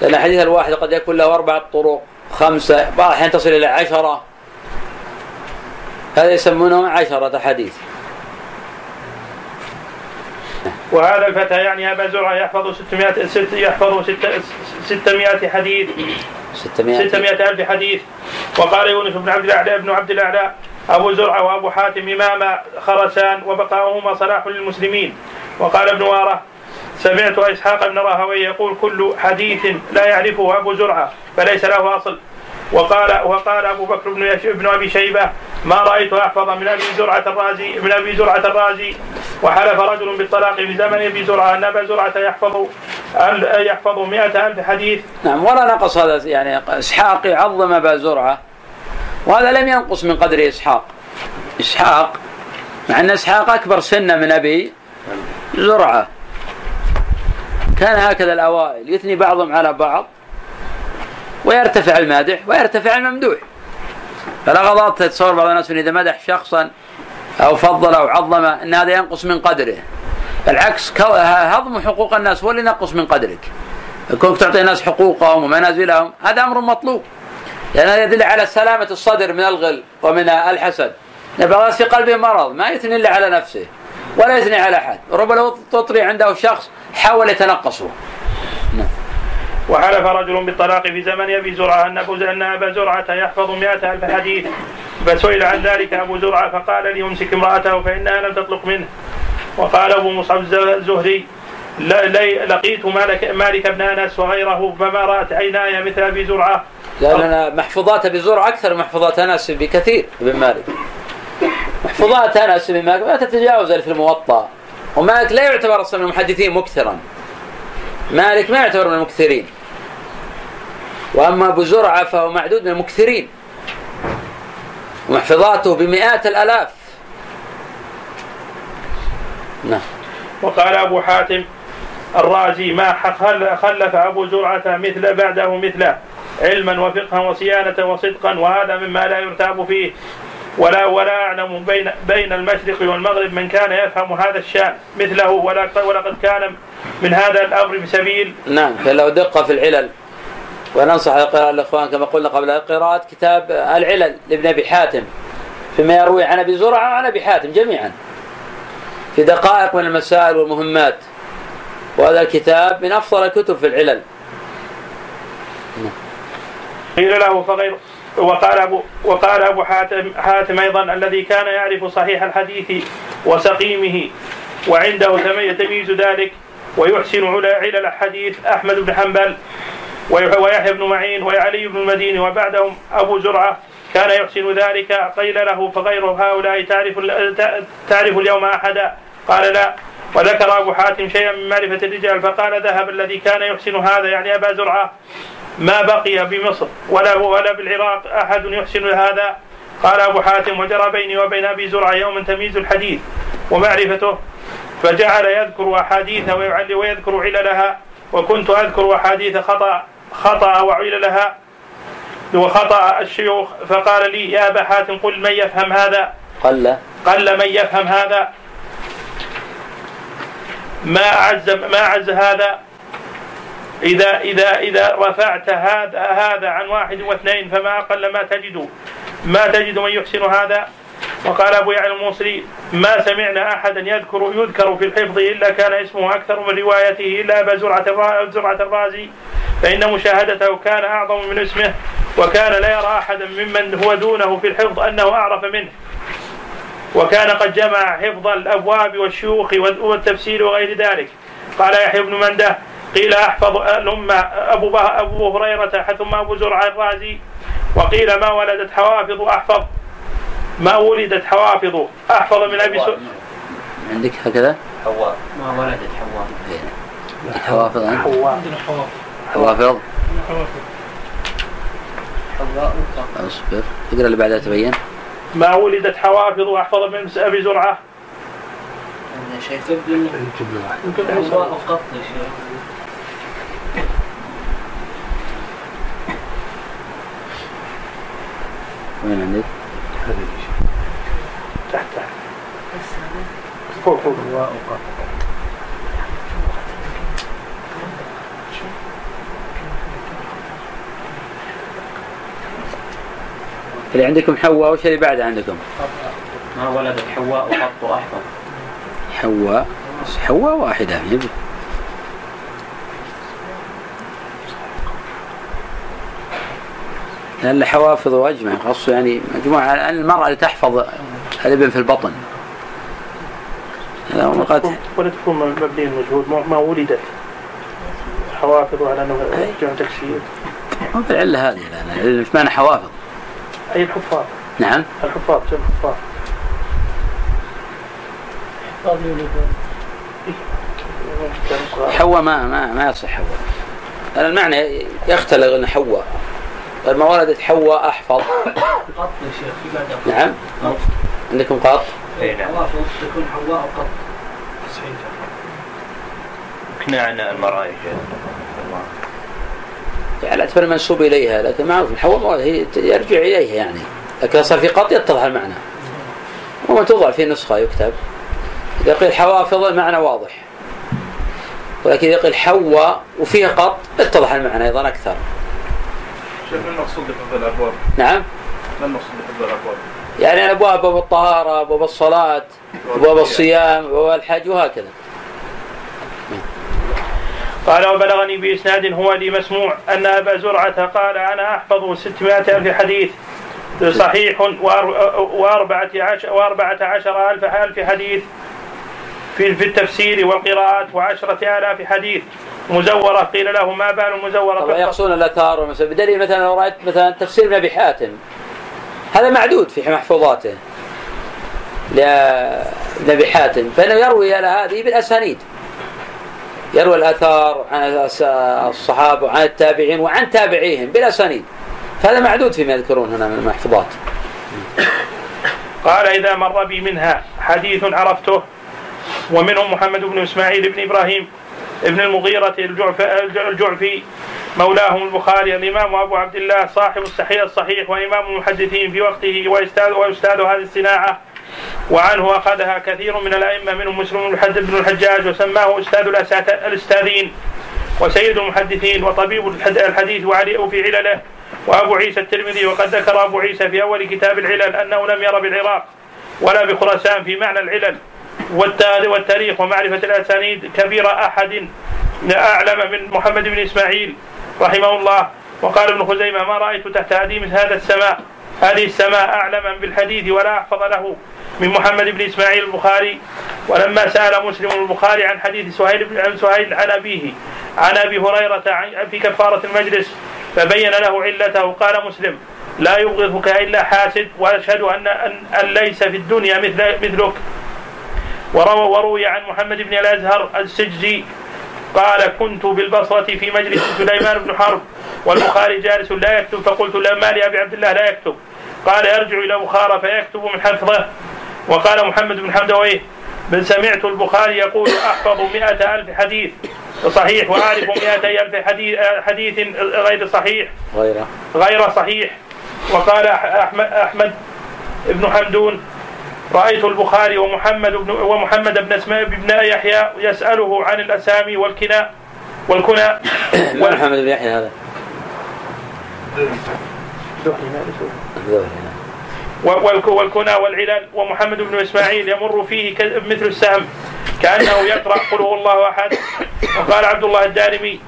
لأن الحديث الواحد قد يكون له أربعة طرق خمسة بعض الأحيان تصل إلى عشرة. هذا يسمونه عشرة حديث. وهذا الفتى يعني أبا زرعة يحفظ 600 ست يحفظ 600 حديث. 600 600 ألف حديث. وقال يونس بن عبد الأعلى ابن عبد الأعلى أبو زرعة وأبو حاتم إمام خرسان وبقاؤهما صلاح للمسلمين. وقال ابن وارة سمعت إسحاق بن راهوي يقول كل حديث لا يعرفه أبو زرعة فليس له أصل. وقال وقال أبو بكر بن ابن أبي شيبة ما رأيت أحفظ من أبي زرعة الرازي من أبي زرعة الرازي. وحلف رجل بالطلاق في زمن أبي زرعة أن أبا زرعة يحفظ يحفظ مئة ألف حديث. نعم ولا نقص هذا يعني إسحاق يعظم أبا زرعة وهذا لم ينقص من قدر إسحاق. إسحاق مع أن إسحاق أكبر سنا من أبي زرعة. كان هكذا الأوائل يثني بعضهم على بعض. ويرتفع المادح ويرتفع الممدوح. فلا غلط تتصور بعض الناس إذا مدح شخصا أو فضل أو عظم إن هذا ينقص من قدره. بالعكس هضم حقوق الناس هو اللي ينقص من قدرك. كونك تعطي الناس حقوقهم ومنازلهم هذا أمر مطلوب. لأن هذا يدل على سلامة الصدر من الغل ومن الحسد. بعض الناس في قلبه مرض ما يثني إلا على نفسه ولا يثني على أحد. ربما لو تطري عنده شخص حاول يتنقصه. نعم. وحلف رجل بالطلاق في زمن أبي زرعة أن أبو أن أبا زرعة يحفظ مئة ألف حديث. فسئل عن ذلك أبو زرعة فقال ليمسك امرأته فإنها لم تطلق منه. وقال أبو مصعب الزهري لقيت مالك, مالك بن أنس وغيره فما رأت عيناي مثل أبي زرعة. لأن محفوظات أبي زرعة أكثر من محفوظات أنس بكثير ابن مالك. محفوظات أنس بن مالك ما تتجاوز في الموطأ. ومالك لا يعتبر أصلا من المحدثين مكثرا. مالك ما يعتبر من المكثرين. وأما أبو زرعة فهو معدود من المكثرين. ومحفظاته بمئات الألاف. نعم. وقال أبو حاتم الرازي ما خلف أبو زرعة مثل بعده مثله علما وفقها وصيانة وصدقا وهذا مما لا يرتاب فيه. ولا ولا أعلم بين بين المشرق والمغرب من كان يفهم هذا الشأن مثله ولقد كان من هذا الأمر بسبيل. نعم فلو دقه في العلل. وننصح الإخوان كما قلنا قبل قراءة كتاب العلل لابن أبي حاتم فيما يروي عن أبي زرعة وعن أبي حاتم جميعا. في دقائق من المسائل والمهمات. وهذا الكتاب من أفضل الكتب في العلل. قيل له فغير وقال ابو وقال أبو حاتم حاتم أيضا الذي كان يعرف صحيح الحديث وسقيمه وعنده تمييز ذلك ويحسن علل الحديث أحمد بن حنبل ويحيى بن معين وعلي بن المديني وبعدهم أبو زرعة كان يحسن ذلك قيل له فغير هؤلاء تعرف تعرف اليوم أحدا؟ قال لا. وذكر أبو حاتم شيئا من معرفة الرجال فقال ذهب الذي كان يحسن هذا يعني أبا زرعة. ما بقي بمصر ولا ولا بالعراق أحد يحسن هذا؟ قال أبو حاتم وجرى بيني وبين أبي زرعة يوما تمييز الحديث ومعرفته فجعل يذكر ويعلي ويذكر عللها وكنت أذكر أحاديث خطأ خطأ وعللها وخطأ الشيوخ فقال لي يا أبا حاتم قل من يفهم هذا؟ قل. قل من يفهم هذا؟ ما أعز ما أعز هذا؟ إذا إذا إذا رفعت هذا هذا عن واحد واثنين فما أقل ما تجد. ما تجد من يحسن هذا؟ وقال أبو يعلى الموصلي ما سمعنا أحدا يذكر يذكر في الحفظ إلا كان اسمه أكثر من روايته إلا أبا زرعة الرازي. فإن مشاهدته كان أعظم من اسمه وكان لا يرى أحدا ممن هو دونه في الحفظ أنه أعرف منه. وكان قد جمع حفظ الأبواب والشيوخ والتفسير وغير ذلك. قال يحيى بن مندة قيل أحفظ الأمة أبو, أبو هريرة ثم أبو زرع الرازي. وقيل ما ولدت حوافظ أحفظ. ما ولدت حوافظ. أحفظ من أبي سؤال عندك هكذا؟ حواء ما ولدت حواء. حوافظ حواء حوافظ. حواء أصبر. اقرأ اللي بعدها تبين. ما ولدت حوافظ. أحفظ من أبي زرعة. يا شيخ يا شيخ. وين عندك؟ تحت تحت فوق فوق اللي عندكم حواء وش اللي بعده عندكم؟ ما ولدت حواء قط أحفظ حواء حواء واحدة يبي لأن حوافظ وأجمع خاصة يعني مجموعة عن المرأة اللي تحفظ الابن في البطن. ولا تكون مبني المجهود ما- ما ولدت. حوافظ على أنه جمع تكسير مو بالعلة هذه لأن إيش معنى حوافظ؟ أي الحفاظ. نعم. الحفاظ جمع حفاظ. حواء ما ما ما يصح حواء. المعنى يختلف أن حواء. طيب ما ولدت حواء أحفظ. قط يا شيخ في بعد نعم. عندكم قاط اي نعم. تكون حواء قط. كنا عن المرأة يا شيخ على اعتبار منسوب إليها لكن معروف حواء ما هي يرجع إليها يعني. لكن صار في قط يتضح المعنى. وما توضع في نسخة يكتب. إذا قيل حوافظ المعنى واضح. ولكن إذا قيل حواء وفيه قط اتضح المعنى أيضا أكثر شوف المقصود بحفظ الأبواب؟ نعم. ما المقصود بحفظ الأبواب؟ يعني الأبواب باب الطهارة باب الصلاة باب الصيام باب الحج وهكذا. قال وبلغني بإسناد هو لي مسموع أن أبا زرعة قال أنا أحفظ 600 ألف حديث صحيح وأر- وأربعة عشر, وأربعة عشر ألف ألف حديث في في التفسير والقراءات وعشرة آلاف حديث مزورة قيل له ما بال المزورة طبعا؟ يقصون الأثار والمسائل. بدليل مثلا لو رأيت مثلا تفسير ابن أبي حاتم هذا معدود في محفوظاته لابن أبي حاتم. فإنه يروي على هذه بالأسانيد. يروي الأثار عن الصحابة وعن التابعين وعن تابعيهم بالأسانيد. فهذا معدود فيما يذكرون هنا من المحفوظات. قال إذا مر بي منها حديث عرفته ومنهم محمد بن إسماعيل بن إبراهيم ابن المغيرة الجعف الجعفي مولاهم البخاري الإمام أبو عبد الله صاحب الصحيح الصحيح وإمام المحدثين في وقته وأستاذ وأستاذ هذه الصناعة وعنه أخذها كثير من الأئمة منهم مسلم بن الحجاج وسماه أستاذ الأستاذين وسيد المحدثين وطبيب الحد- الحديث وعلي في علله وأبو عيسى الترمذي وقد ذكر أبو عيسى في أول كتاب العلل أنه لم ير بالعراق ولا بخراسان في معنى العلل. والتاريخ ومعرفة الأسانيد كبير أحد أعلم من محمد بن إسماعيل رحمه الله. وقال ابن خزيمة ما رأيت تحت هديم هذا السماء؟ هذه السماء أعلما بالحديث ولا أحفظ له من محمد بن إسماعيل البخاري. ولما سأل مسلم البخاري عن حديث سهيل بن عن سهيل عن أبيه عن أبي هريرة عن- في كفارة المجلس فبين له علته. قال مسلم لا يبغضك إلا حاسد وأشهد ان ان, أن ليس في الدنيا مثل مثلك. وروى وروي عن محمد بن الأزهر السجزي قال كنت بالبصرة في مجلس سليمان بن حرب والبخاري جالس لا يكتب فقلت لا ما لأبي عبد الله لا يكتب. قال يرجع إلى بخارى فيكتب من حفظه. وقال محمد بن حمدويه بل سمعت البخاري يقول أحفظ مئة ألف حديث صحيح وأعرف مئتي ألف حديث, حديث غير صحيح. غيره. غير صحيح. وقال أح- أحمد, أحمد بن حمدون رأيت البخاري ومحمد بن ومحمد بن اسماء بن يحيى يسأله عن الأسامي والكنى والكنى. محمد بن يحيى هذا؟ والكنى والعلل ومحمد بن إسماعيل يمر فيه مثل السهم كأنه يقرأ قل هو الله أحد. وقال عبد الله الدارمي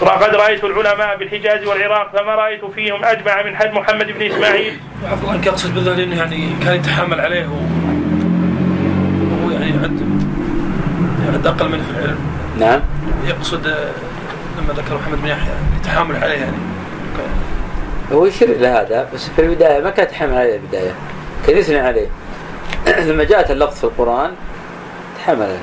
قد رأيت العلماء بالحجاز والعراق فما رأيت فيهم أجمع من حد محمد بن إسماعيل. عفوا عنك أقصد بالذهلي انه يعني كان يتحامل عليه و- وهو يعني يعد يعد أقل منه في العلم. نعم. يقصد آه، لما ذكر محمد بن يحيى يتحامل عليه يعني. هو يشير إلى هذا بس في البداية ما كان يتحمل عليه البداية. كان يثني عليه. لما جاءت اللفظ في القرآن تحمل عليه.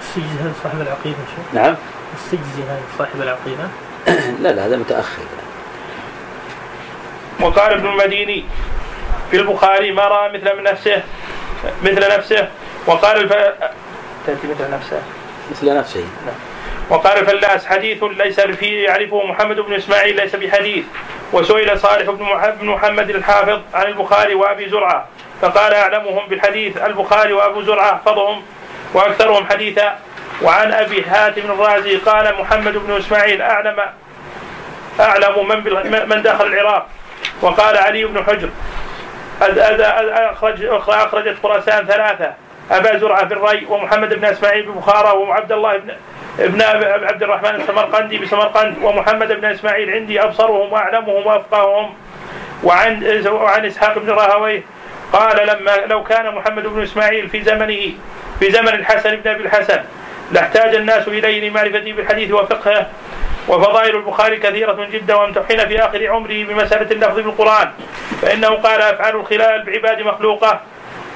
السجزي هذا صاحب العقيدة شو؟ نعم. السجزي هذا صاحب العقيدة؟ لا لا هذا متأخر. وقال ابن المديني في البخاري ما رأى مثل من نفسه مثل نفسه. وقال تأتي مثل نفسه. مثل نفسه. وقال الفلاس حديث ليس فيه يعرفه محمد بن إسماعيل ليس بحديث. وسئل صالح بن مح- بن محمد الحافظ عن البخاري وأبي زرعة فقال أعلمهم بالحديث البخاري وأبو زرعة احفظهم وأكثرهم حديثا. وعن أبي حاتم الرازي قال محمد بن إسماعيل أعلم أعلم من من دخل العراق. وقال علي بن حجر أخرج أخرجت خراسان ثلاثة. أبا زرعة بالري ومحمد بن إسماعيل ببخارى وعبد الله بن ابن عبد الرحمن السمرقندي بسمرقند ومحمد بن إسماعيل عندي أبصرهم وأعلمهم وأفقههم. وعن وعن إسحاق بن راهويه قال لما لو كان محمد بن إسماعيل في زمنه في زمن الحسن بن أبي الحسن لاحتاج الناس إليه لمعرفته بالحديث وفقهه. وفضائل البخاري كثيرة جدا وامتحن في آخر عمره بمسألة اللفظ بالقرآن. فإنه قال أفعال الخلال بعباد مخلوقة.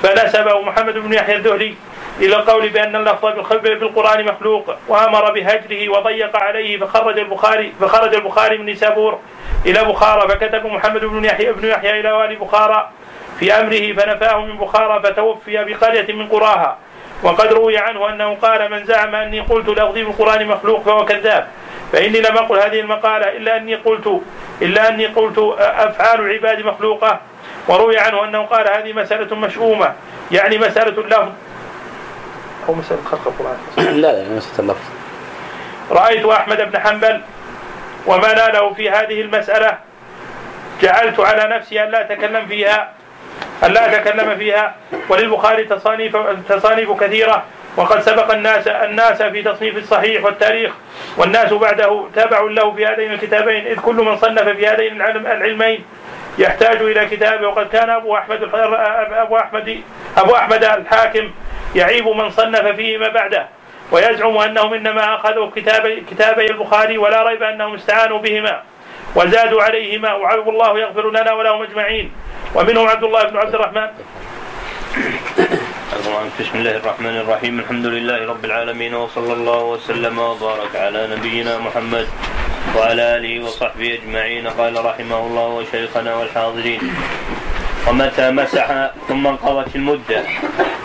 فنسبه محمد بن يحيى الذهلي إلى القول بأن اللفظ بالقرآن مخلوق وأمر بهجره وضيق عليه فخرج البخاري فخرج البخاري من نيسابور إلى بخارى فكتب محمد بن يحيى بن يحيى إلى والي بخارى في أمره فنفاه من بخارى فتوفي بقرية من قراها. وقد روي عنه أنه قال من زعم أني قلت لفظي بالقرآن مخلوق فهو كذاب فإني لم أقل هذه المقالة إلا أني قلت إلا أني قلت أفعال العباد مخلوقة وروي عنه أنه قال هذه مسألة مشؤومة. يعني مسألة اللفظ. أو مسألة خلق القرآن. لا لا مسألة اللفظ. رأيت أحمد بن حنبل وما ناله في هذه المسألة. جعلت على نفسي أن لا أتكلم فيها أن لا أتكلم فيها. وللبخاري تصانيف تصانيف كثيرة. وقد سبق الناس الناس في تصنيف الصحيح والتاريخ. والناس بعده تابع له في هذين الكتابين إذ كل من صنف في هذين العلم العلمين. يحتاج إلى كتابه وقد كان أبو أحمد أبو أحمد أبو أحمد الحاكم يعيب من صنف فيهما بعده ويزعم أنهم إنما أخذوا كتابي, كتابي البخاري ولا ريب أنهم استعانوا بهما وزادوا عليهما وعلم الله يغفر لنا ولهم أجمعين. ومنهم عبد الله بن عبد الرحمن. بسم الله الرحمن الرحيم. الحمد لله رب العالمين وصلى الله وسلم وبارك على نبينا محمد وعلى آله وصحبه أجمعين. قال رحمه الله وشيخنا والحاضرين. ومتى مسح ثم انقضت المدة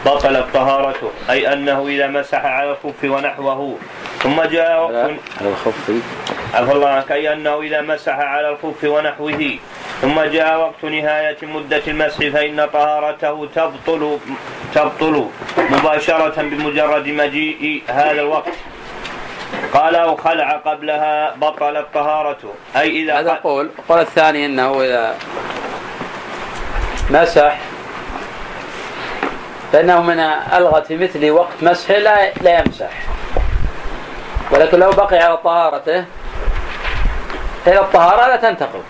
بطلت طهارته. أي أنه إذا مسح على الخف ونحوه. ثم جاء وقت على الخف. عفى الله عنك. أي أنه إذا مسح على الخف ونحوه. ثم جاء وقت نهاية مدة المسح فإن طهارته تبطل تبطل مباشرة بمجرد مجيء هذا الوقت. قال أو خلع قبلها بطلت طهارته. أي إذا هذا قول. القول الثاني أنه إذا مسح فإنه من ألغى في مثل وقت مسحه لا لا يمسح. ولكن لو بقي على طهارته إلى الطهارة لا تنتقل.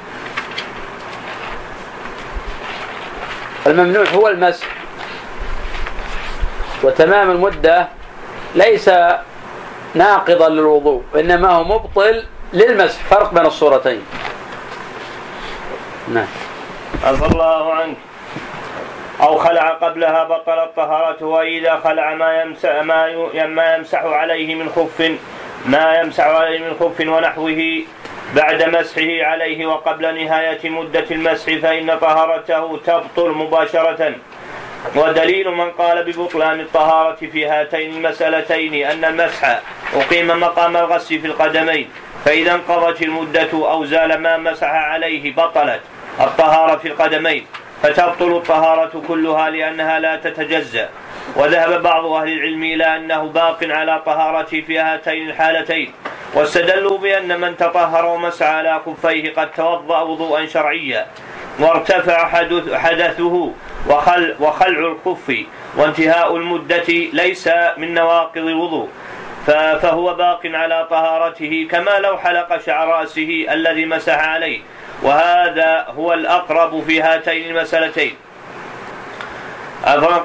الممنوع هو المسح. وتمام المدة ليس ناقضا للوضوء وإنما هو مبطل للمسح فرق بين الصورتين. نعم. عفى الله عنك. أو خلع قبلها بطلت طهارته وإذا خلع ما يمسح ما ما يمسح عليه من خف ما يمسح عليه من خف ونحوه بعد مسحه عليه وقبل نهاية مدة المسح فإن طهارته تبطل مباشرة. ودليل من قال ببطلان الطهارة في هاتين المسألتين أن المسح أقيم مقام الغسل في القدمين فإذا انقضت المدة أو زال ما مسح عليه بطلت الطهارة في القدمين فتبطل الطهارة كلها لأنها لا تتجزأ. وذهب بعض أهل العلم إلى أنه باق على طهارته في هاتين الحالتين واستدلوا بأن من تطهر ومسح على خفيه قد توضأ وضوءا شرعيا وارتفع حدث حدثه وخل وخلع الخف وانتهاء المدة ليس من نواقض الوضوء. فهو باق على طهارته كما لو حلق شعر رأسه الذي مسح عليه. وهذا هو الأقرب في هاتين المسألتين.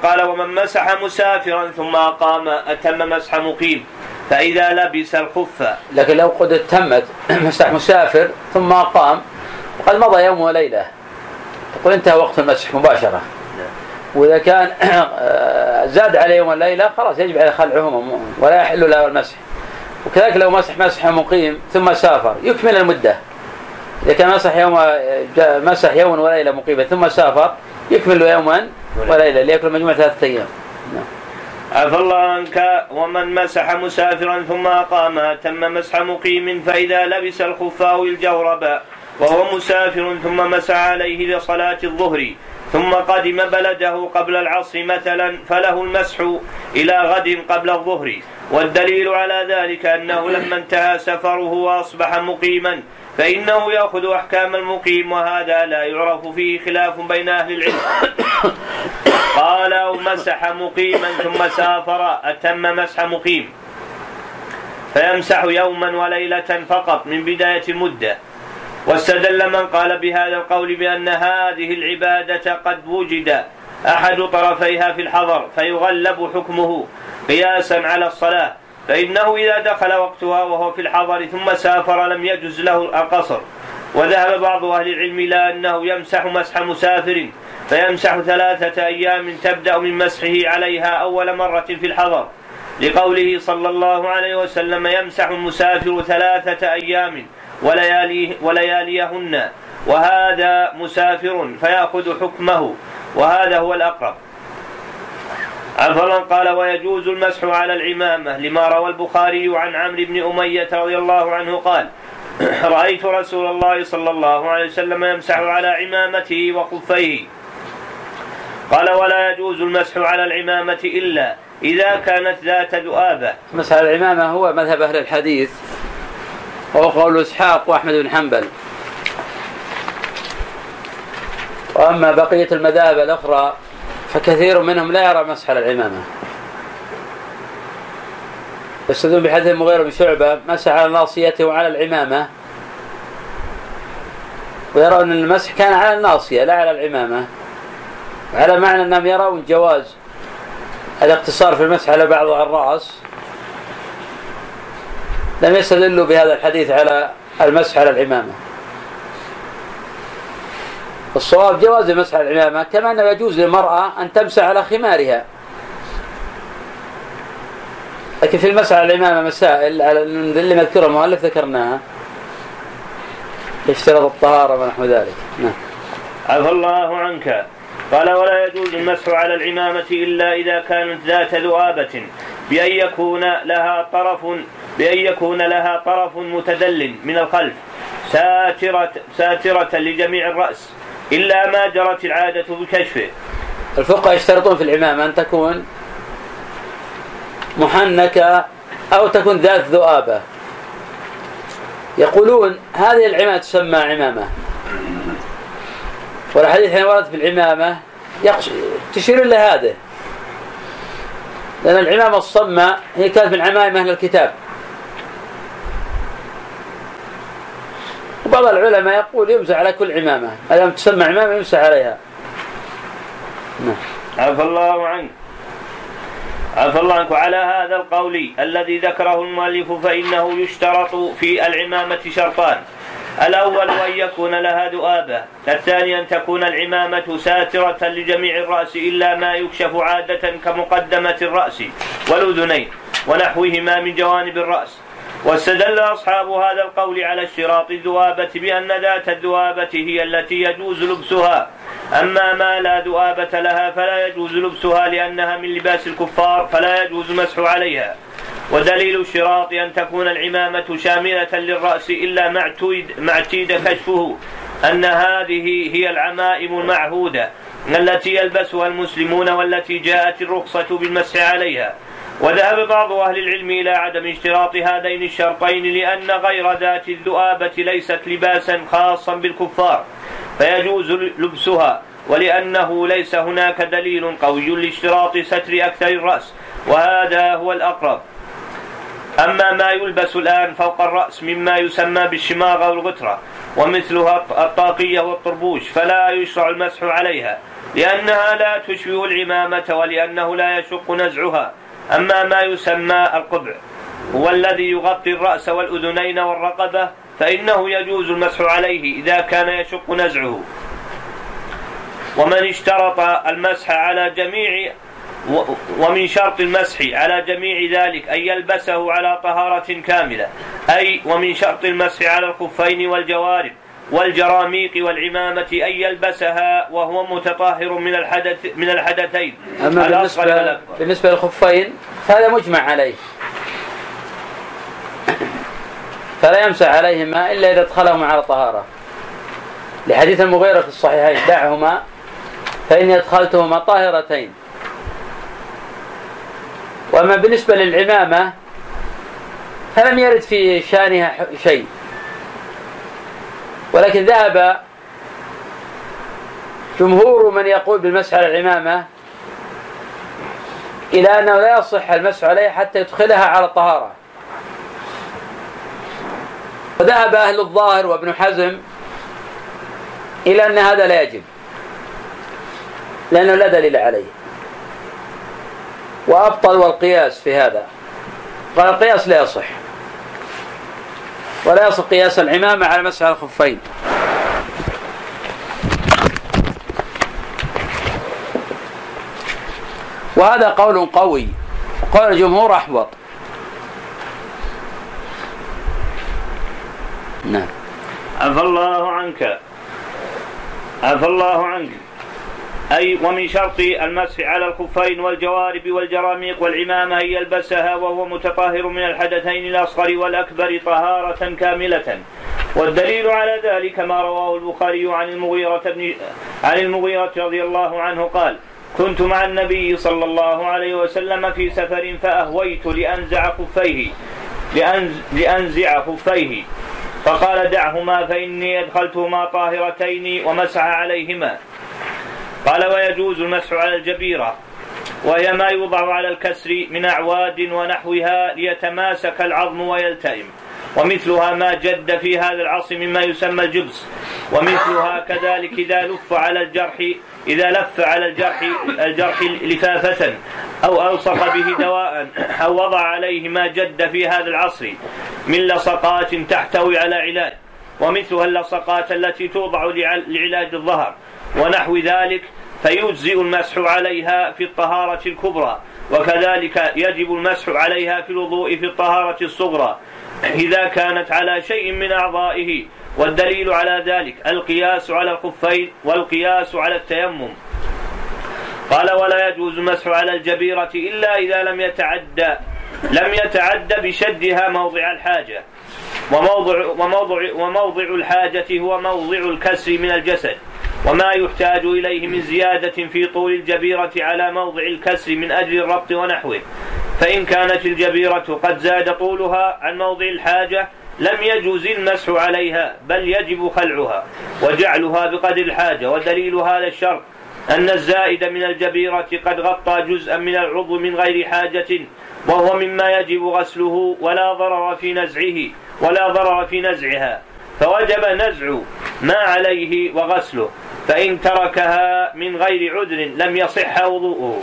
قال ومن مسح مسافرا ثم أقام أتم مسح مقيم فإذا لبس الخف. لكن لو قد تمت مسح مسافر ثم قام وقد مضى يوم وليلة. تقول انتهى وقت المسح مباشرة. وإذا كان زاد عليه يوم وليلة خلاص يجب عليه خلعهما ولا يحل له المسح. وكذلك لو مسح مسح مقيم ثم سافر يكمل المدة. إذا كان مسح يوم مسح يوم وليلة مقيمة ثم سافر يكمل يوما وليلة. ليكمل مجموع ثلاثة أيام. عفى الله عنك. ومن مسح مسافرا ثم أقام تم مسح مقيم فإذا لبس الخف أو الجورب وهو مسافر ثم مسح عليه لصلاة الظهر ثم قدم بلده قبل العصر مثلا فله المسح إلى غد قبل الظهر. والدليل على ذلك أنه لما انتهى سفره وأصبح مقيما فإنه يأخذ أحكام المقيم وهذا لا يعرف فيه خلاف بين أهل العلم. قال أو مسح مقيما ثم سافر أتم مسح مقيم فيمسح يوما وليلة فقط من بداية المدة. واستدل من قال بهذا القول بأن هذه العبادة قد وجد أحد طرفيها في الحضر فيغلب حكمه قياسا على الصلاة فإنه إذا دخل وقتها وهو في الحضر ثم سافر لم يجز له القصر. وذهب بعض أهل العلم إلى أنه يمسح مسح مسافر فيمسح ثلاثة أيام تبدأ من مسحه عليها أول مرة في الحضر. لقوله صلى الله عليه وسلم يمسح المسافر ثلاثة أيام ولياليه ولياليهن. وهذا مسافر فيأخذ حكمه. وهذا هو الأقرب. فلان قال ويجوز المسح على العمامة لما روى البخاري عن عمرو بن أمية رضي الله عنه قال رأيت رسول الله صلى الله عليه وسلم يمسح على عمامته وخفيه. قال ولا يجوز المسح على العمامة إلا إذا كانت ذات ذؤابة. مسح العمامة هو مذهب أهل الحديث. وهو قول إسحاق وأحمد بن حنبل. وأما بقية المذاهب الأخرى فكثير منهم لا يرى مسح على العمامة. يستدلون بحديث المغيرة بن شعبة مسح على ناصيته وعلى العمامة. ويرون أن المسح كان على الناصية لا على العمامة. على معنى أنهم يرون جواز الاقتصار في المسح على بعض الرأس. لم يستدلوا بهذا الحديث على المسح على العمامة. الصواب جواز المسح على العمامة كما أنه يجوز للمرأة أن تمسح على خمارها. لكن في المسح على العمامة مسائل على اللي مذكرها المؤلف ذكرناها. يشترط الطهارة ونحو ذلك. نعم. عفى الله عنك. قال ولا يجوز المسح على العمامة إلا إذا كانت ذات ذؤابة بأن يكون لها طرف بأن يكون لها طرف متدل من الخلف ساترة ساترة لجميع الرأس إلا ما جرت العادة بكشفه. الفقهاء يشترطون في العمامة أن تكون محنكة أو تكون ذات ذؤابة. يقولون هذه العمامة تسمى عمامة. والحديث حين ورد في العمامة. تشير إلى هذا لأن العمامة الصمة هي كانت من عمائم أهل الكتاب. وبعض العلماء يقول يمسح على كل عمامة. ما دام تسمى عمامة يمسح عليها. نعم. عفى الله عنك. عفى الله عنك. على هذا القول الذي ذكره المؤلف فإنه يشترط في العمامة شرطان. الأول أن يكون لها ذؤابة الثاني أن تكون العمامة ساترة لجميع الرأس إلا ما يكشف عادة كمقدمة الرأس والأذنين ونحوهما من جوانب الرأس. واستدل أصحاب هذا القول على اشتراط الذؤابة بأن ذات الذؤابة هي التي يجوز لبسها. أما ما لا ذؤابة لها فلا يجوز لبسها لأنها من لباس الكفار فلا يجوز المسح عليها. ودليل الشراط أن تكون العمامة شاملة للرأس إلا ما اعتيد كشفه أن هذه هي العمائم المعهودة التي يلبسها المسلمون والتي جاءت الرخصة بالمسح عليها. وذهب بعض أهل العلم إلى عدم اشتراط هذين الشرطين لأن غير ذات الذؤابة ليست لباسا خاصا بالكفار فيجوز لبسها ولأنه ليس هناك دليل قوي لاشتراط ستر أكثر الرأس وهذا هو الأقرب. أما ما يلبس الآن فوق الرأس مما يسمى بالشماغ أو الغترة ومثلها الطاقية والطربوش فلا يشرع المسح عليها لأنها لا تشبه العمامة ولأنه لا يشق نزعها. أما ما يسمى القبع هو الذي يغطي الرأس والأذنين والرقبة فإنه يجوز المسح عليه إذا كان يشق نزعه. ومن اشترط المسح على جميع ومن شرط المسح على جميع ذلك أن يلبسه على طهارة كاملة. أي ومن شرط المسح على الخفين والجوارب والجراميق والعمامة أن يلبسها وهو متطهر من الحدث من الحدثين. أما بالنسبة, بالنسبة للخفين فهذا مجمع عليه. فلا يمسح عليهما إلا إذا ادخلهما على طهارة. لحديث المغيرة في الصحيحين دعهما فإني أدخلتهما طاهرتين. وأما بالنسبة للعمامة فلم يرد في شأنها شيء. ولكن ذهب جمهور من يقول بالمسح على العمامة إلى أنه لا يصح المسح عليها حتى يدخلها على الطهارة. وذهب أهل الظاهر وابن حزم إلى أن هذا لا يجب لأنه لا دليل عليه. وأبطل القياس في هذا. قال القياس لا يصح. ولا يصح قياس العمامة على مسح الخفين. وهذا قول قوي. قول الجمهور أحبط نعم. عفى الله عنك. عفى الله عنك. أي ومن شرط المسح على الخفين والجوارب والجراميق والعمامة أن يلبسها وهو متطهر من الحدثين الأصغر والأكبر طهارة كاملة. والدليل على ذلك ما رواه البخاري عن المغيرة بن عن المغيرة رضي الله عنه قال كنت مع النبي صلى الله عليه وسلم في سفر فأهويت لأنزع خفيه لأنزع خفيه. فقال دعهما فإني أدخلتهما طاهرتين ومسح عليهما. قال ويجوز المسح على الجبيرة وهي ما يوضع على الكسر من أعواد ونحوها ليتماسك العظم ويلتئم. ومثلها ما جد في هذا العصر مما يسمى الجبس. ومثلها كذلك إذا لف على الجرح إذا لف على الجرح الجرح لفافة أو ألصق به دواء أو وضع عليه ما جد في هذا العصر من لصقات تحتوي على علاج. ومثلها اللصقات التي توضع لعلاج الظهر ونحو ذلك فيجزئ المسح عليها في الطهارة الكبرى وكذلك يجب المسح عليها في الوضوء في الطهارة الصغرى إذا كانت على شيء من أعضائه والدليل على ذلك القياس على الخفين والقياس على التيمم. قال ولا يجوز المسح على الجبيرة إلا إذا لم يتعدى لم يتعدى بشدها موضع الحاجة. وموضع وموضع وموضع الحاجة هو موضع الكسر من الجسد. وما يحتاج إليه من زيادة في طول الجبيرة على موضع الكسر من أجل الربط ونحوه. فإن كانت الجبيرة قد زاد طولها عن موضع الحاجة لم يجوز المسح عليها بل يجب خلعها. وجعلها بقدر الحاجة. ودليل هذا الشرط أن الزائد من الجبيرة قد غطى جزءا من العضو من غير حاجة وهو مما يجب غسله ولا ضرر في نزعه. ولا ضرر في نزعها فوجب نزع ما عليه وغسله فإن تركها من غير عذر لم يصح وضوءه.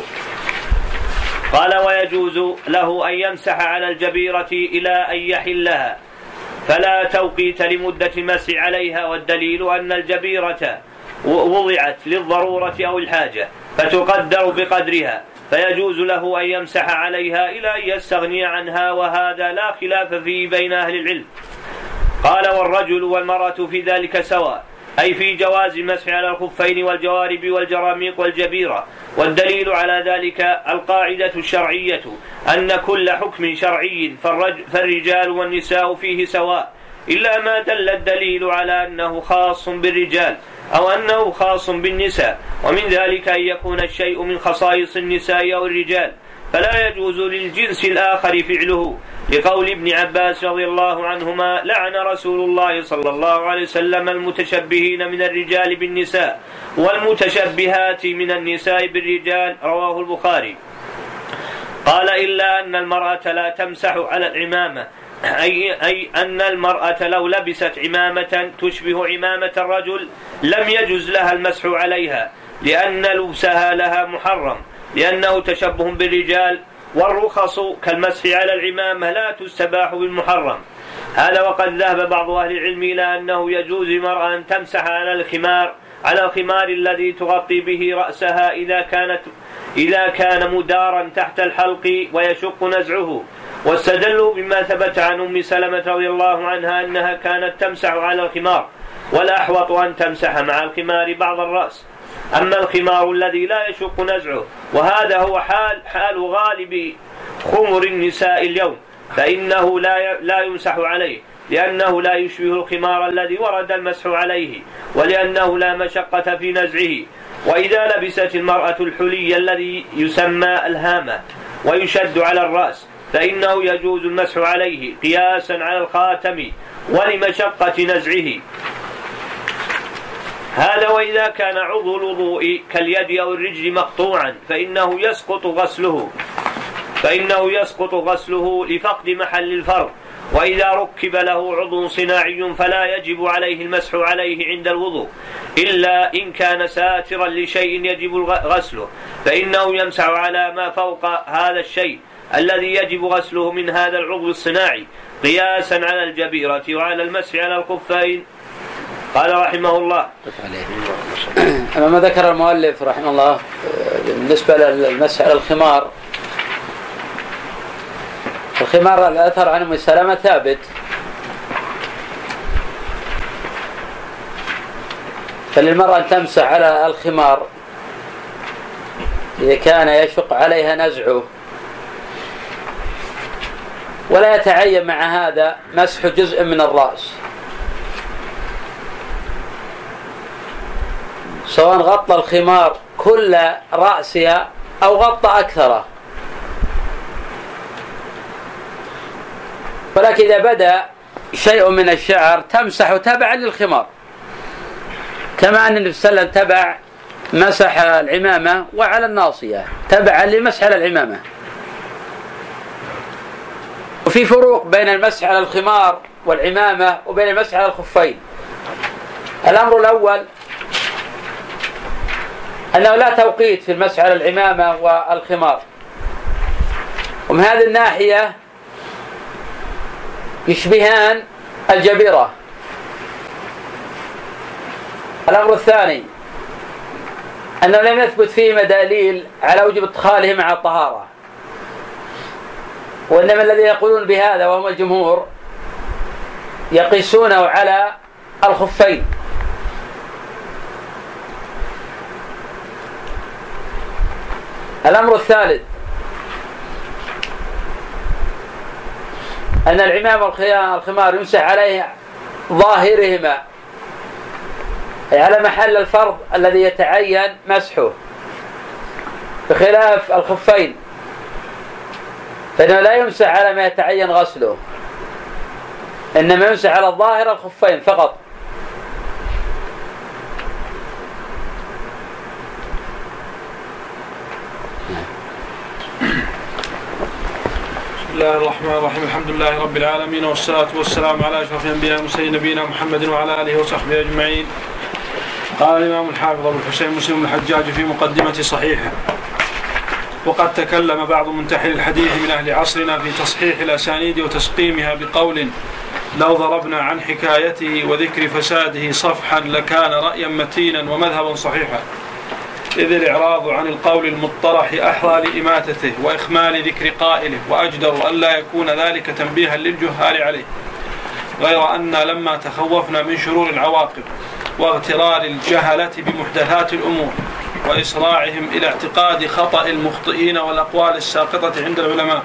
قال ويجوز له أن يمسح على الجبيرة إلى أن يحلها. فلا توقيت لمدة المسح عليها والدليل أن الجبيرة وضعت للضرورة أو الحاجة فتقدر بقدرها. فيجوز له أن يمسح عليها إلى أن يستغني عنها وهذا لا خلاف فيه بين أهل العلم. قال والرجل والمرأة في ذلك سواء أي في جواز المسح على الخفين والجوارب والجراميق والجبيرة. والدليل على ذلك القاعدة الشرعية أن كل حكم شرعي فالرجال والنساء فيه سواء. إلا ما دل الدليل على أنه خاص بالرجال. أو أنه خاص بالنساء ومن ذلك أن يكون الشيء من خصائص النساء أو الرجال. فلا يجوز للجنس الآخر فعله. لقول ابن عباس رضي الله عنهما لعن رسول الله صلى الله عليه وسلم المتشبهين من الرجال بالنساء والمتشبهات من النساء بالرجال. رواه البخاري. قال إلا أن المرأة لا تمسح على العمامة أي, أي أن المرأة لو لبست عمامة تشبه عمامة الرجل لم يجز لها المسح عليها لأن لبسها لها محرم لأنه تشبه بالرجال والرخص كالمسح على العمامة لا تستباح بالمحرم. هذا وقد ذهب بعض أهل العلم إلى أنه يجوز للمرأة أن تمسح على الخمار على الخمار الذي تغطي به رأسها إذا كانت إذا كان مدارا تحت الحلق ويشق نزعه. واستدلوا بما ثبت عن أم سلمة رضي الله عنها أنها كانت تمسح على الخمار والاحوط أن تمسح مع الخمار بعض الرأس. أما الخمار الذي لا يشق نزعه وهذا هو حال حال غالب خمر النساء اليوم فإنه لا لا يمسح عليه. لأنه لا يشبه الخمار الذي ورد المسح عليه ولأنه لا مشقة في نزعه. وإذا لبست المرأة الحلي الذي يسمى الهامة ويشد على الرأس فإنه يجوز المسح عليه قياسا على الخاتم ولمشقة نزعه. هذا وإذا كان عضو الوضوء كاليد أو الرجل مقطوعا فإنه يسقط غسله. فإنه يسقط غسله لفقد محل الفرض. وإذا ركب له عضو صناعي فلا يجب عليه المسح عليه عند الوضوء إلا إن كان ساترا لشيء يجب غسله فإنه يمسح على ما فوق هذا الشيء الذي يجب غسله من هذا العضو الصناعي قياسا على الجبيرة وعلى المسح على الخفين. قال رحمه الله. أما ما ذكر المؤلف رحمه الله بالنسبة للمسح على الخمار الخمار الأثر عن أم سلمة ثابت. فللمرأة أن تمسح على الخمار. إذا كان يشق عليها نزعه. ولا يتعين مع هذا مسح جزء من الرأس. سواء غطى الخمار كل رأسها أو غطى أكثره. ولكن إذا بدأ شيء من الشعر تمسح تبعا للخمار. كما أن النبي صلى الله عليه وسلم تبع مسح العمامة وعلى الناصية تبعا لمسح على العمامة. وفي فروق بين المسح على الخمار والعمامة وبين المسح على الخفين. الأمر الأول أنه لا توقيت في المسح على العمامة والخمار. ومن هذه الناحية يشبهان الجبيرة. الأمر الثاني أنه لم يثبت فيهما دليل على وجوب ادخاله مع الطهارة. وإنما الذين يقولون بهذا وهم الجمهور يقيسونه على الخفين. الأمر الثالث أن العمام والخمار يمسح عليه ظاهرهما أي على محل الفرض الذي يتعين مسحه بخلاف الخفين. فإنه لا يمسح على ما يتعين غسله إنما يمسح على الظاهر الخفين فقط. بسم الله الرحمن الرحيم الحمد لله رب العالمين والصلاة والسلام على أشرف الأنبياء والمرسلين نبينا محمد وعلى آله وصحبه أجمعين قال الإمام الحافظ أبو الحسين مسلم الحجاج في مقدمة صحيحه وقد تكلم بعض منتحل الحديث من أهل عصرنا في تصحيح الأسانيد وتسقيمها بقول لو ضربنا عن حكايته وذكر فساده صفحا لكان رأيا متينا ومذهبا صحيحا إذ الإعراض عن القول المطرح أحرى لإماتته وإخمال ذكر قائله وأجدر ألا يكون ذلك تنبيها للجهال عليه غير أن لما تخوفنا من شرور العواقب واغترار الجهلة بمحدثات الأمور وإسراعهم إلى اعتقاد خطأ المخطئين والأقوال الساقطة عند العلماء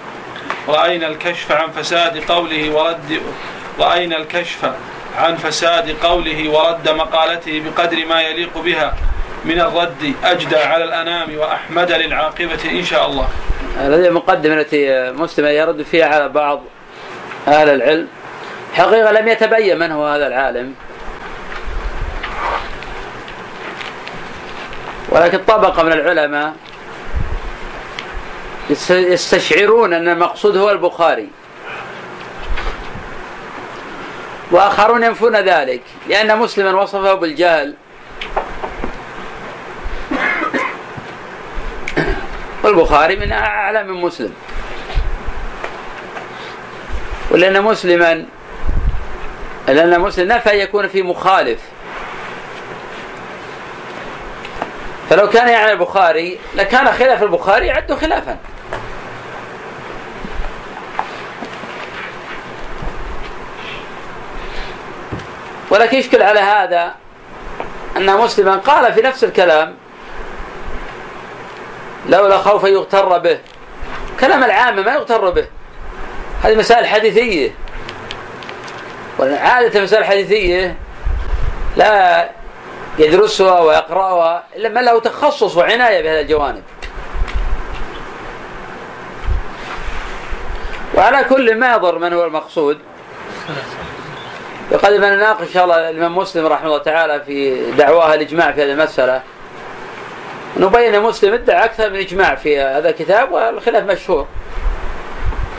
رأينا الكشف عن فساد قوله ورد رأينا الكشف عن فساد قوله ورد مقالته بقدر ما يليق بها من الرد أجدى على الأنام وأحمد للعاقبة إن شاء الله. هذه المقدمة التي مسلم يرد فيها على بعض أهل العلم. حقيقة لم يتبين من هو هذا العالم. ولكن طبقة من العلماء يستشعرون أن المقصود هو البخاري. وآخرون ينفون ذلك لأن مسلما وصفه بالجهل والبخاري من أعلى من مسلم. ولأن مسلما لأن مسلم نفى يكون في مخالف. فلو كان يعني البخاري لكان خلاف البخاري يعد خلافا. ولكن يشكل على هذا أن مسلما قال في نفس الكلام لولا خوف يغتر به. كلام العامة ما يغتر به. هذه مسائل حديثية. وعادة مسائل حديثية لا يدرسها ويقرأها إلا من له تخصص وعناية بهذه الجوانب. وعلى كل ما يضر من هو المقصود. وقد نناقش إن شاء الله الإمام مسلم رحمه الله تعالى في دعواه الإجماع في هذه المسألة. نبين مسلم ادعى أكثر من إجماع في هذا الكتاب والخلاف مشهور.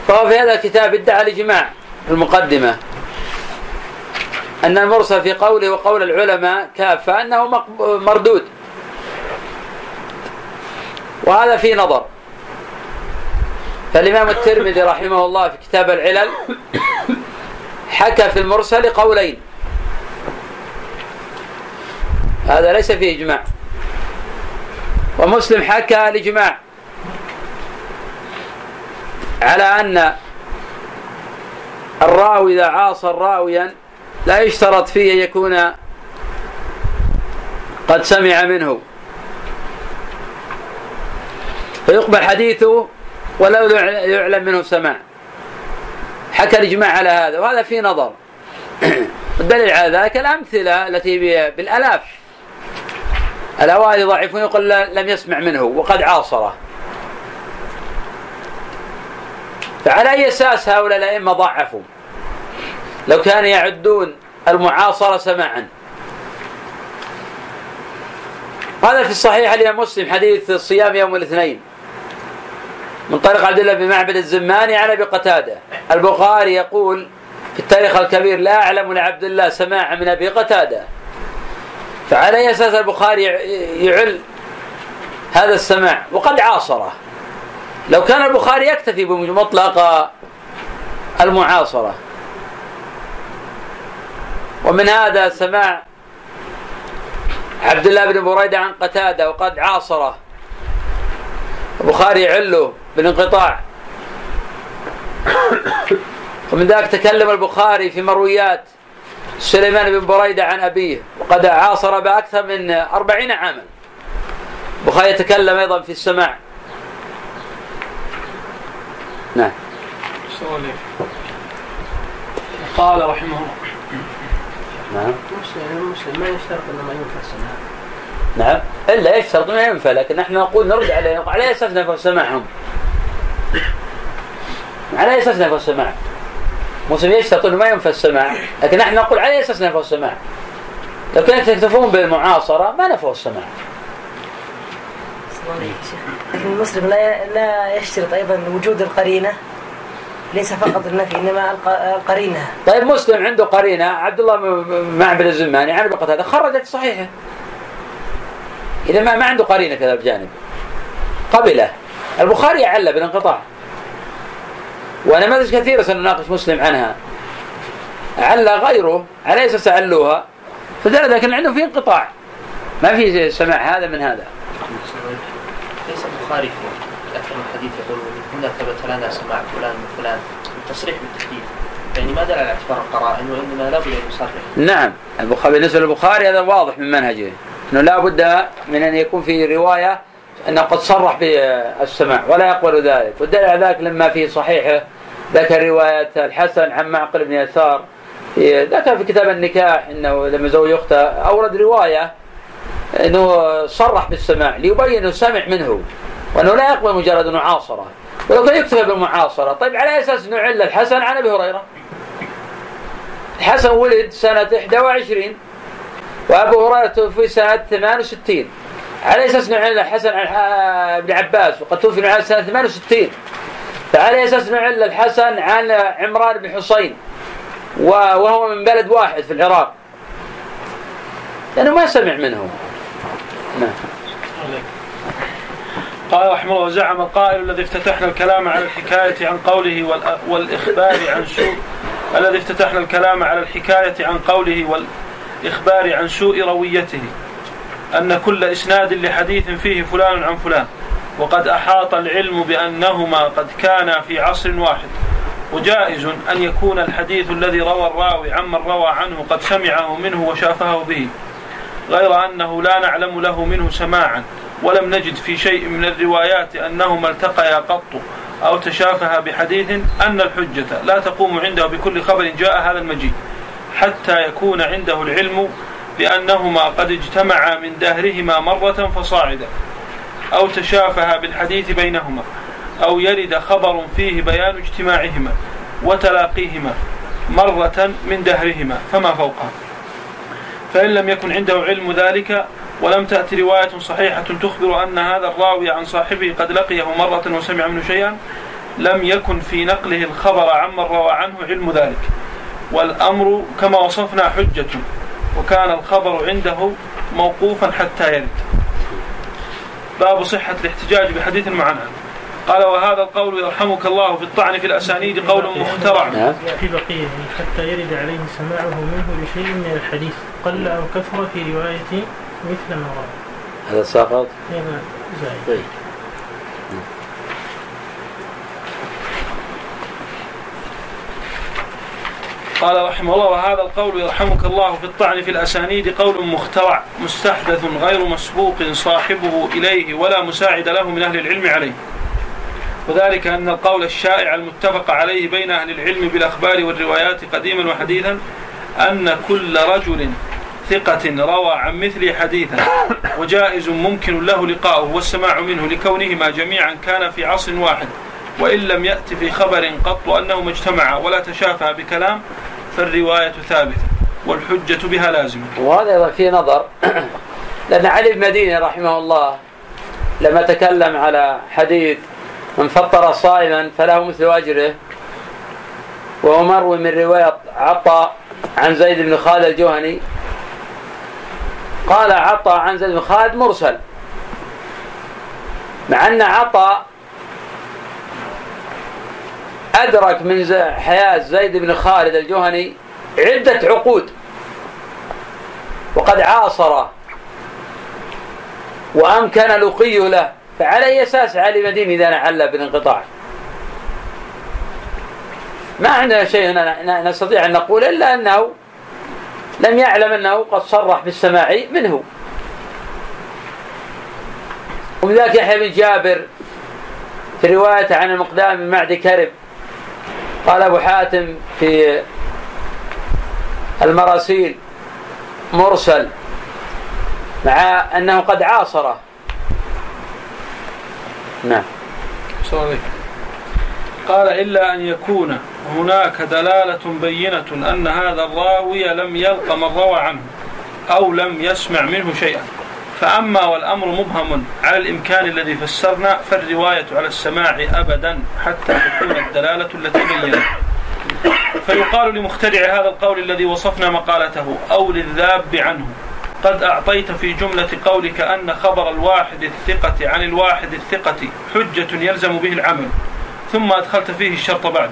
فهو في هذا الكتاب ادعى الاجماع في المقدمة. أن المرسل في قوله وقول العلماء كافة أنه مردود. وهذا في نظر. فالإمام الترمذي رحمه الله في كتاب العلل حكى في المرسل قولين. هذا ليس فيه إجماع. ومسلم حكى الإجماع على أن الراوي إذا عاصر راويا لا يشترط فيه أن يكون قد سمع منه. فيقبل حديثه ولو يعلم منه سماع حكى الإجماع على هذا وهذا في نظر. الدليل على ذلك الأمثلة التي بالآلاف الأوائل ضعيفون يقول لم يسمع منه وقد عاصره. فعلى أي أساس هؤلاء الأئمة ضعفوا؟ لو كانوا يعدون المعاصرة سماعا. هذا في الصحيح الإمام مسلم حديث صيام يوم الاثنين. من طريق عبد الله بن معبد الزماني عن أبي قتادة. البخاري يقول في التاريخ الكبير لا أعلم لعبد الله سماع من أبي قتادة. فعلى اي أساس البخاري يعل هذا السماع وقد عاصره. لو كان البخاري يكتفي بمطلق المعاصرة. ومن هذا سماع عبد الله بن بريدة عن قتادة وقد عاصره. البخاري يعله بالانقطاع. ومن ذلك تكلم البخاري في مرويات. سليمان بن بريدة عن أبيه وقد عاصر بأكثر من أربعين عاما. البخاري يتكلم أيضا في السماع. نعم. قال رحمه الله. نعم. مسلم مسلم ما يشترط إنه ما ينفع السماع نعم. إلا يشترط ما ينفع لكن نحن نقول نرد عليه على أساس نفع السماع على أساس نفع السماع مسلم يشترط انه ما ينفع السماع لكن نحن نقول على أساس نفع السماع لو كانوا تكتفون بالمعاصره ما نفوا السماع لكن المسلم لا لا يشترط أيضا وجود القرينة ليس فقط النفي إنما القرينة. طيب مسلم عنده قرينة عبد الله معبد الزماني عن هذا خرجت صحيحة. إذا ما ما عنده قرينة في هذا الجانب قبله البخاري عل بالانقطاع. ونماذج كثيرة سنناقش مسلم عنها. عل غيره على أساس علوها فدل لكن عنده في انقطاع. ما في سماع هذا من هذا. ليس البخاري في أكثر من حديث يقول هنا ثبت لنا سماع فلان من فلان. التصريح بالتحديد. يعني ما دل على اعتبار القرائن وإنما لابد أن يصرح. نعم. البخاري بالنسبة للبخاري هذا واضح من منهجه. إنه لا بد من أن يكون في رواية أنه قد صرح بالسماع ولا يقبل ذلك. والدليل على ذلك لما في صحيحه ذكر رواية الحسن عن معقل بن يسار. ذكر في كتاب النكاح إنه لما زوج أخته أورد رواية إنه صرح بالسماع ليبين انه سمع منه وأنه لا يقبل مجرد أنه عاصره. ولو كان يكتفى بالمعاصرة. طيب على أساس انه عل الحسن عن أبي هريرة؟ الحسن ولد سنة 21 وأبو هريرة توفي سنة 68 على أساس انه عل الحسن عن ابن عباس وقد توفي عباس سنة 68 فعلى أساس انه عل الحسن عن عمران بن حسين وهو من بلد واحد في العراق. لأنه ما سمع منه. نعم. قال رحمه الله وزعم القائل الذي افتتحنا الكلام على الحكاية عن قوله والإخبار عن سوء الذي افتتحنا الكلام على الحكاية عن قوله والإخبار عن سوء رويته. أن كل إسناد لحديث فيه فلان عن فلان. وقد أحاط العلم بأنهما قد كانا في عصر واحد. وجائز أن يكون الحديث الذي روى الراوي عمن روى عنه قد سمعه منه وشافه به. غير أنه لا نعلم له منه سماعا. ولم نجد في شيء من الروايات أنهما التقيا قط أو تشافها بحديث أن الحجة لا تقوم عنده بكل خبر جاء هذا المجيء. حتى يكون عنده العلم بأنهما قد اجتمعا من دهرهما مرة فصاعدا أو تشافها بالحديث بينهما أو يرد خبر فيه بيان اجتماعهما وتلاقيهما مرة من دهرهما فما فوقها. فإن لم يكن عنده علم ذلك ولم تأتي رواية صحيحة تخبر أن هذا الراوي عن صاحبه قد لقيه مرة وسمع منه شيئا لم يكن في نقله الخبر عمن روى عنه علم ذلك. والأمر كما وصفنا حجة. وكان الخبر عنده موقوفا حتى يرد. باب صحة الاحتجاج بحديث المعنعن قال وهذا القول يرحمك الله في الطعن في الأسانيد قول مخترع. نعم. في بقية حتى يرد عليه سماعه منه لشيء من الحديث قل أو كثر في رواية مثل ما هذا ساقط هذا زائد قال رحمه الله وهذا القول يرحمك الله في الطعن في الأسانيد قول مخترع مستحدث غير مسبوق صاحبه إليه ولا مساعد له من أهل العلم عليه. وذلك أن القول الشائع المتفق عليه بين أهل العلم بالأخبار والروايات قديما وحديثا أن كل رجل ثقة روى عن مثل حديثا وجائز ممكن له لقاؤه والسماع منه لكونهما جميعا كان في عصر واحد. وإن لم يأت في خبر قط أنهما اجتمعا ولا تشافى بكلام فالرواية ثابتة والحجة بها لازمة. وهذا أيضا فيه نظر. لأن علي بن رحمه الله لما تكلم على حديث من فطر صائما فله مثل أجره وهو مروي من رواية عطاء عن زيد بن خالد الجهني. قال عطاء عن زيد بن خالد مرسل مع أن عطاء أدرك من حياة زيد بن خالد الجهني عدة عقود. وقد عاصر وأمكن لقي له. فعلى أي أساس علي مدين إذا نعلى بالانقطاع. ما عندنا شيء نستطيع أن نقول إلا أنه لم يعلم أنه قد صرح بالسماع منه. ومن ذلك يحيى بن جابر في رواية عن المقدام بن معدي كرب. قال أبو حاتم في المراسيل مرسل مع أنه قد عاصره. نعم. قال إلا أن يكون هناك دلالة بينة أن هذا الراوي لم يلق من روى عنه أو لم يسمع منه شيئا. فأما والأمر مبهم على الإمكان الذي فسرنا فالرواية على السماع أبدا حتى تكون الدلالة التي بينت. فيقال لمخترع هذا القول الذي وصفنا مقالته أو للذاب عنه. قد أعطيت في جملة قولك أن خبر الواحد الثقة عن الواحد الثقة حجة يلزم به العمل ثم أدخلت فيه الشرط بعد.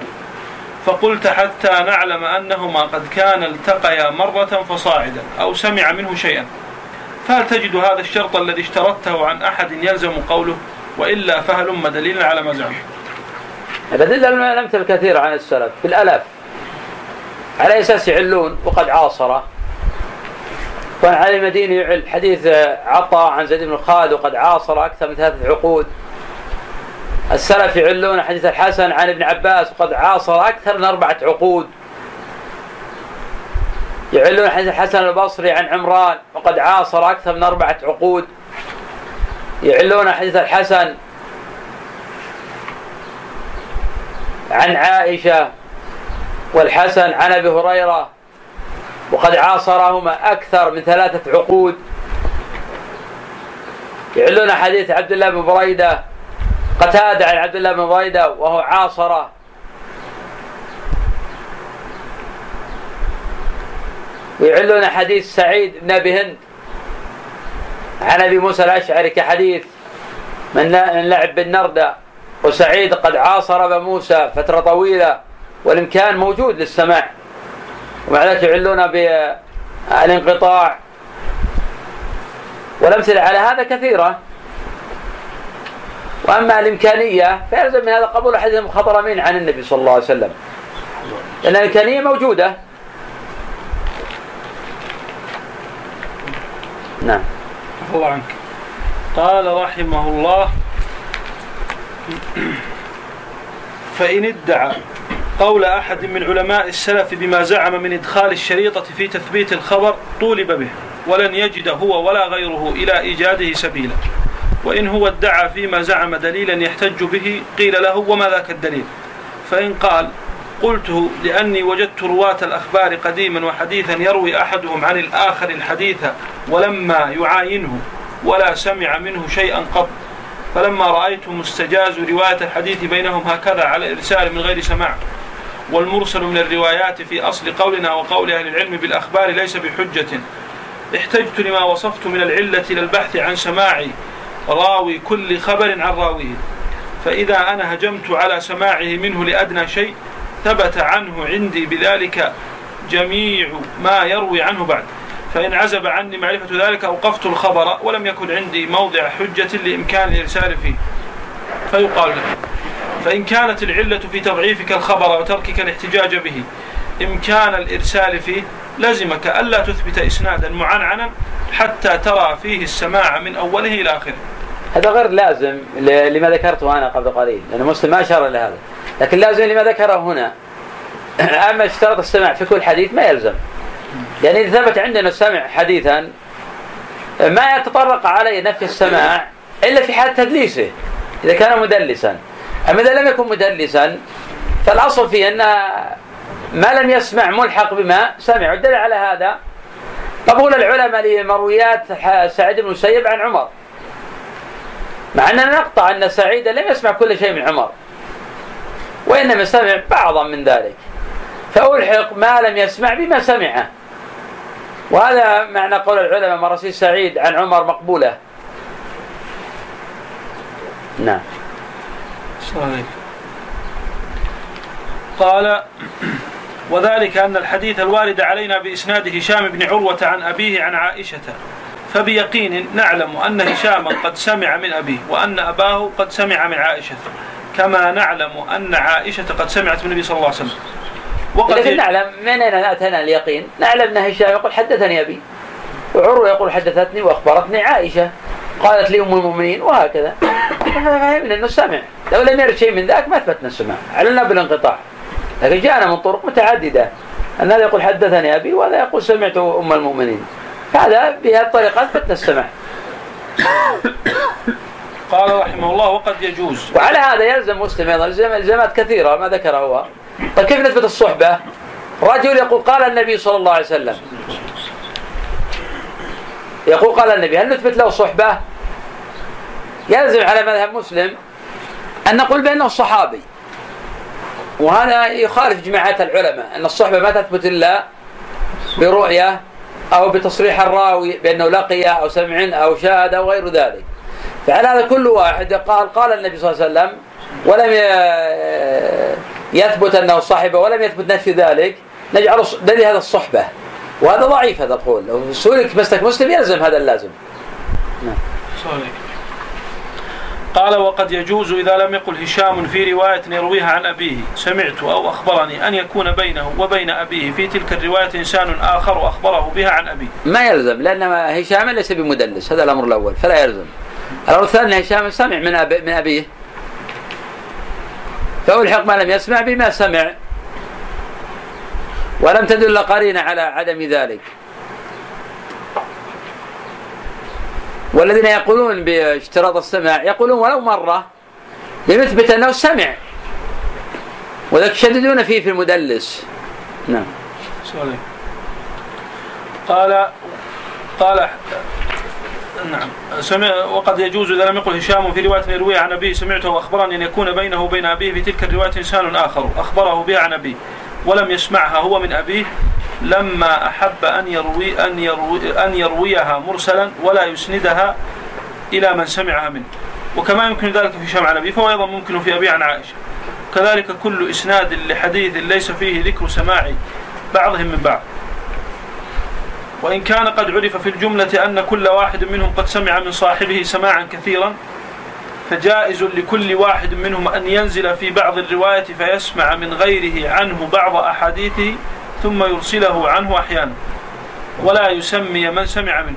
فقلت حتى نعلم أنهما قد كان التقيا مرة فصاعدا أو سمع منه شيئا. فهل تجد هذا الشرط الذي اشترطته عن أحد يلزم قوله؟ وإلا فهلم دليلا على ما زعم؟ الأدلة الأمثلة كثيرة عن السلف. بالآلاف على أساس يعلون وقد عاصره. كان علي المديني يعل حديث عطاء عن زيد بن خالد وقد عاصر أكثر من ثلاثة عقود. السلف يعلون حديث الحسن عن ابن عباس وقد عاصر أكثر من أربعة عقود. يعلون حديث الحسن البصري عن عمران وقد عاصر أكثر من أربعة عقود. يعلون حديث الحسن عن عائشة والحسن عن أبي هريرة وقد عاصرهما أكثر من ثلاثة عقود. يعلون حديث عبد الله بن بريدة قتادة عن عبد الله بن بريدة وهو عاصره. ويعلون حديث سعيد بن أبي هند عن أبي موسى الأشعري كحديث من لعب بالنردة وسعيد قد عاصر أبا موسى فترة طويلة والإمكان موجود للسماع. ومع ذلك يعلون بالانقطاع. والأمثلة على هذا كثيرة. وأما الإمكانية فيلزم من هذا قبول حديث المخضرمين عن النبي صلى الله عليه وسلم. لأن الإمكانية موجودة. نعم. الله عنك. قال رحمه الله فإن ادعى قول أحد من علماء السلف بما زعم من إدخال الشريطة في تثبيت الخبر طولب به ولن يجد هو ولا غيره إلى إيجاده سبيلا. وإن هو ادعى فيما زعم دليلا يحتج به قيل له وما ذاك الدليل؟ فإن قال قلته لأني وجدت رواة الأخبار قديما وحديثا يروي أحدهم عن الآخر الحديث ولما يعاينه ولا سمع منه شيئا قط. فلما رأيت مستجاز رواية الحديث بينهم هكذا على الإرسال من غير سماع. والمرسل من الروايات في أصل قولنا وقول أهل العلم بالأخبار ليس بحجة. احتجت لما وصفت من العلة للبحث عن سماع راوي كل خبر عن راويه. فإذا أنا هجمت على سماعه منه لأدنى شيء ثبت عنه عندي بذلك جميع ما يروي عنه بعد. فإن عزب عني معرفة ذلك أوقفت الخبر ولم يكن عندي موضع حجة لإمكان الإرسال فيه. فيقال له فإن كانت العلة في تضعيفك الخبر وتركك الاحتجاج به إمكان الإرسال فيه لزمك ألا تثبت إسنادا معنعنا حتى ترى فيه السماع من أوله إلى آخره. هذا غير لازم لما ذكرته أنا قبل قليل لأن مسلم ما أشار إلى هذا. لكن لازم لما ذكره هنا. أما اشترط السماع في كل حديث ما يلزم. يعني إذا ثبت عندنا السمع حديثا ما يتطرق عليه نفي السماع إلا في حال تدليسه إذا كان مدلسا. أما إذا لم يكن مدلسا فالأصل فيه أن ما لم يسمع ملحق بما سمع. والدليل على هذا قبول العلماء لمرويات سعيد بن المسيب عن عمر. مع أننا نقطع أن سعيد لم يسمع كل شيء من عمر. وإنما سمع بعضا من ذلك. فألحق ما لم يسمع بما سمعه. وهذا معنى قول العلماء مراسيل سعيد عن عمر مقبولة. نعم. قال وذلك أن الحديث الوارد علينا بإسناد هشام بن عروة عن أبيه عن عائشة. فبيقين نعلم أن هشاما قد سمع من أبيه وأن أباه قد سمع من عائشة. كما نعلم أن عائشة قد سمعت من النبي صلى الله عليه وسلم. وقد لكن نعلم من أين أتانا اليقين. نعلم أن هشام يقول حدثني أبي. وعروة يقول حدثتني وأخبرتني عائشة. قالت لي أم المؤمنين وهكذا. فهمنا أنه سمع لو لم يرد شيء من ذاك ما أثبتنا السماع. علنا بالانقطاع. لكن جاءنا من طرق متعددة. أن هذا يقول حدثني أبي وهذا يقول سمعت أم المؤمنين. هذا بهذه الطريقة أثبتنا السماع. قال رحمه الله وقد يجوز. وعلى هذا يلزم مسلم أيضا الزامات كثيرة ما ذكره هو. طيب كيف نثبت الصحبة؟ رجل يقول قال النبي صلى الله عليه وسلم. يقول قال النبي هل نثبت له صحبة؟ يلزم على مذهب مسلم أن نقول بأنه صحابي. وهذا يخالف جماعات العلماء أن الصحبة ما تثبت إلا برؤية أو بتصريح الراوي بأنه لقي أو سمع أو شاهد أو غير ذلك. فعلى هذا كل واحد. قال قال النبي صلى الله عليه وسلم ولم يثبت أنه صحب ولم يثبت نفي ذلك نجعل دليل هذا الصحبة. وهذا ضعيف هذا القول. لو سئلك مسلك مسلم يلزم هذا اللازم. صحيح. قال وقد يجوز إذا لم يقل هشام في رواية يرويها عن أبيه. سمعت أو أخبرني أن يكون بينه وبين أبيه في تلك الرواية إنسان آخر أخبره بها عن أبيه. ما يلزم لأن هشام ليس بمدلس هذا الأمر الأول فلا يلزم. الأمر الثاني هشام سمع من أبي من أبيه. فألحق ما لم يسمع بما سمع. ولم تدل قرينة على عدم ذلك. والذين يقولون باشتراط السماع يقولون ولو مرة لنثبت أنه سمع. وذلك يشددون فيه في المدلس. نعم. صحيح. قال قال نعم. سمع وقد يجوز إذا لم يقل هشام في رواية يروي عن أبيه سمعته وأخبرني أن يكون بينه وبين أبيه في تلك الرواية إنسان آخر. أخبره بها عن أبيه ولم يسمعها هو من أبيه. لما أحب أن يروي أن يروي أن يرويها مرسلا ولا يسندها إلى من سمعها منه. وكما يمكن ذلك في هشام عن أبيه فهو أيضا ممكن في ابي عن عائشة. كذلك كل إسناد لحديث ليس فيه ذكر سماع بعضهم من بعض. وإن كان قد عرف في الجملة أن كل واحد منهم قد سمع من صاحبه سماعا كثيرا فجائز لكل واحد منهم أن ينزل في بعض الرواية فيسمع من غيره عنه بعض أحاديثه ثم يرسله عنه أحيانا. ولا يسمي من سمع منه.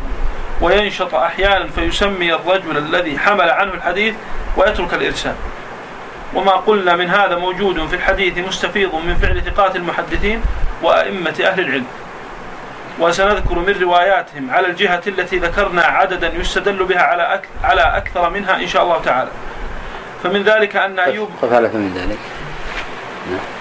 وينشط أحيانا فيسمي الرجل الذي حمل عنه الحديث ويترك الإرسال. وما قلنا من هذا موجود في الحديث مستفيض من فعل ثقات المحدثين وأئمة أهل العلم. وسنذكر من رواياتهم على الجهة التي ذكرنا عددا يستدل بها على أك... على أكثر منها إن شاء الله تعالى. فمن ذلك أن أيوب قف على فمن ذلك. نعم.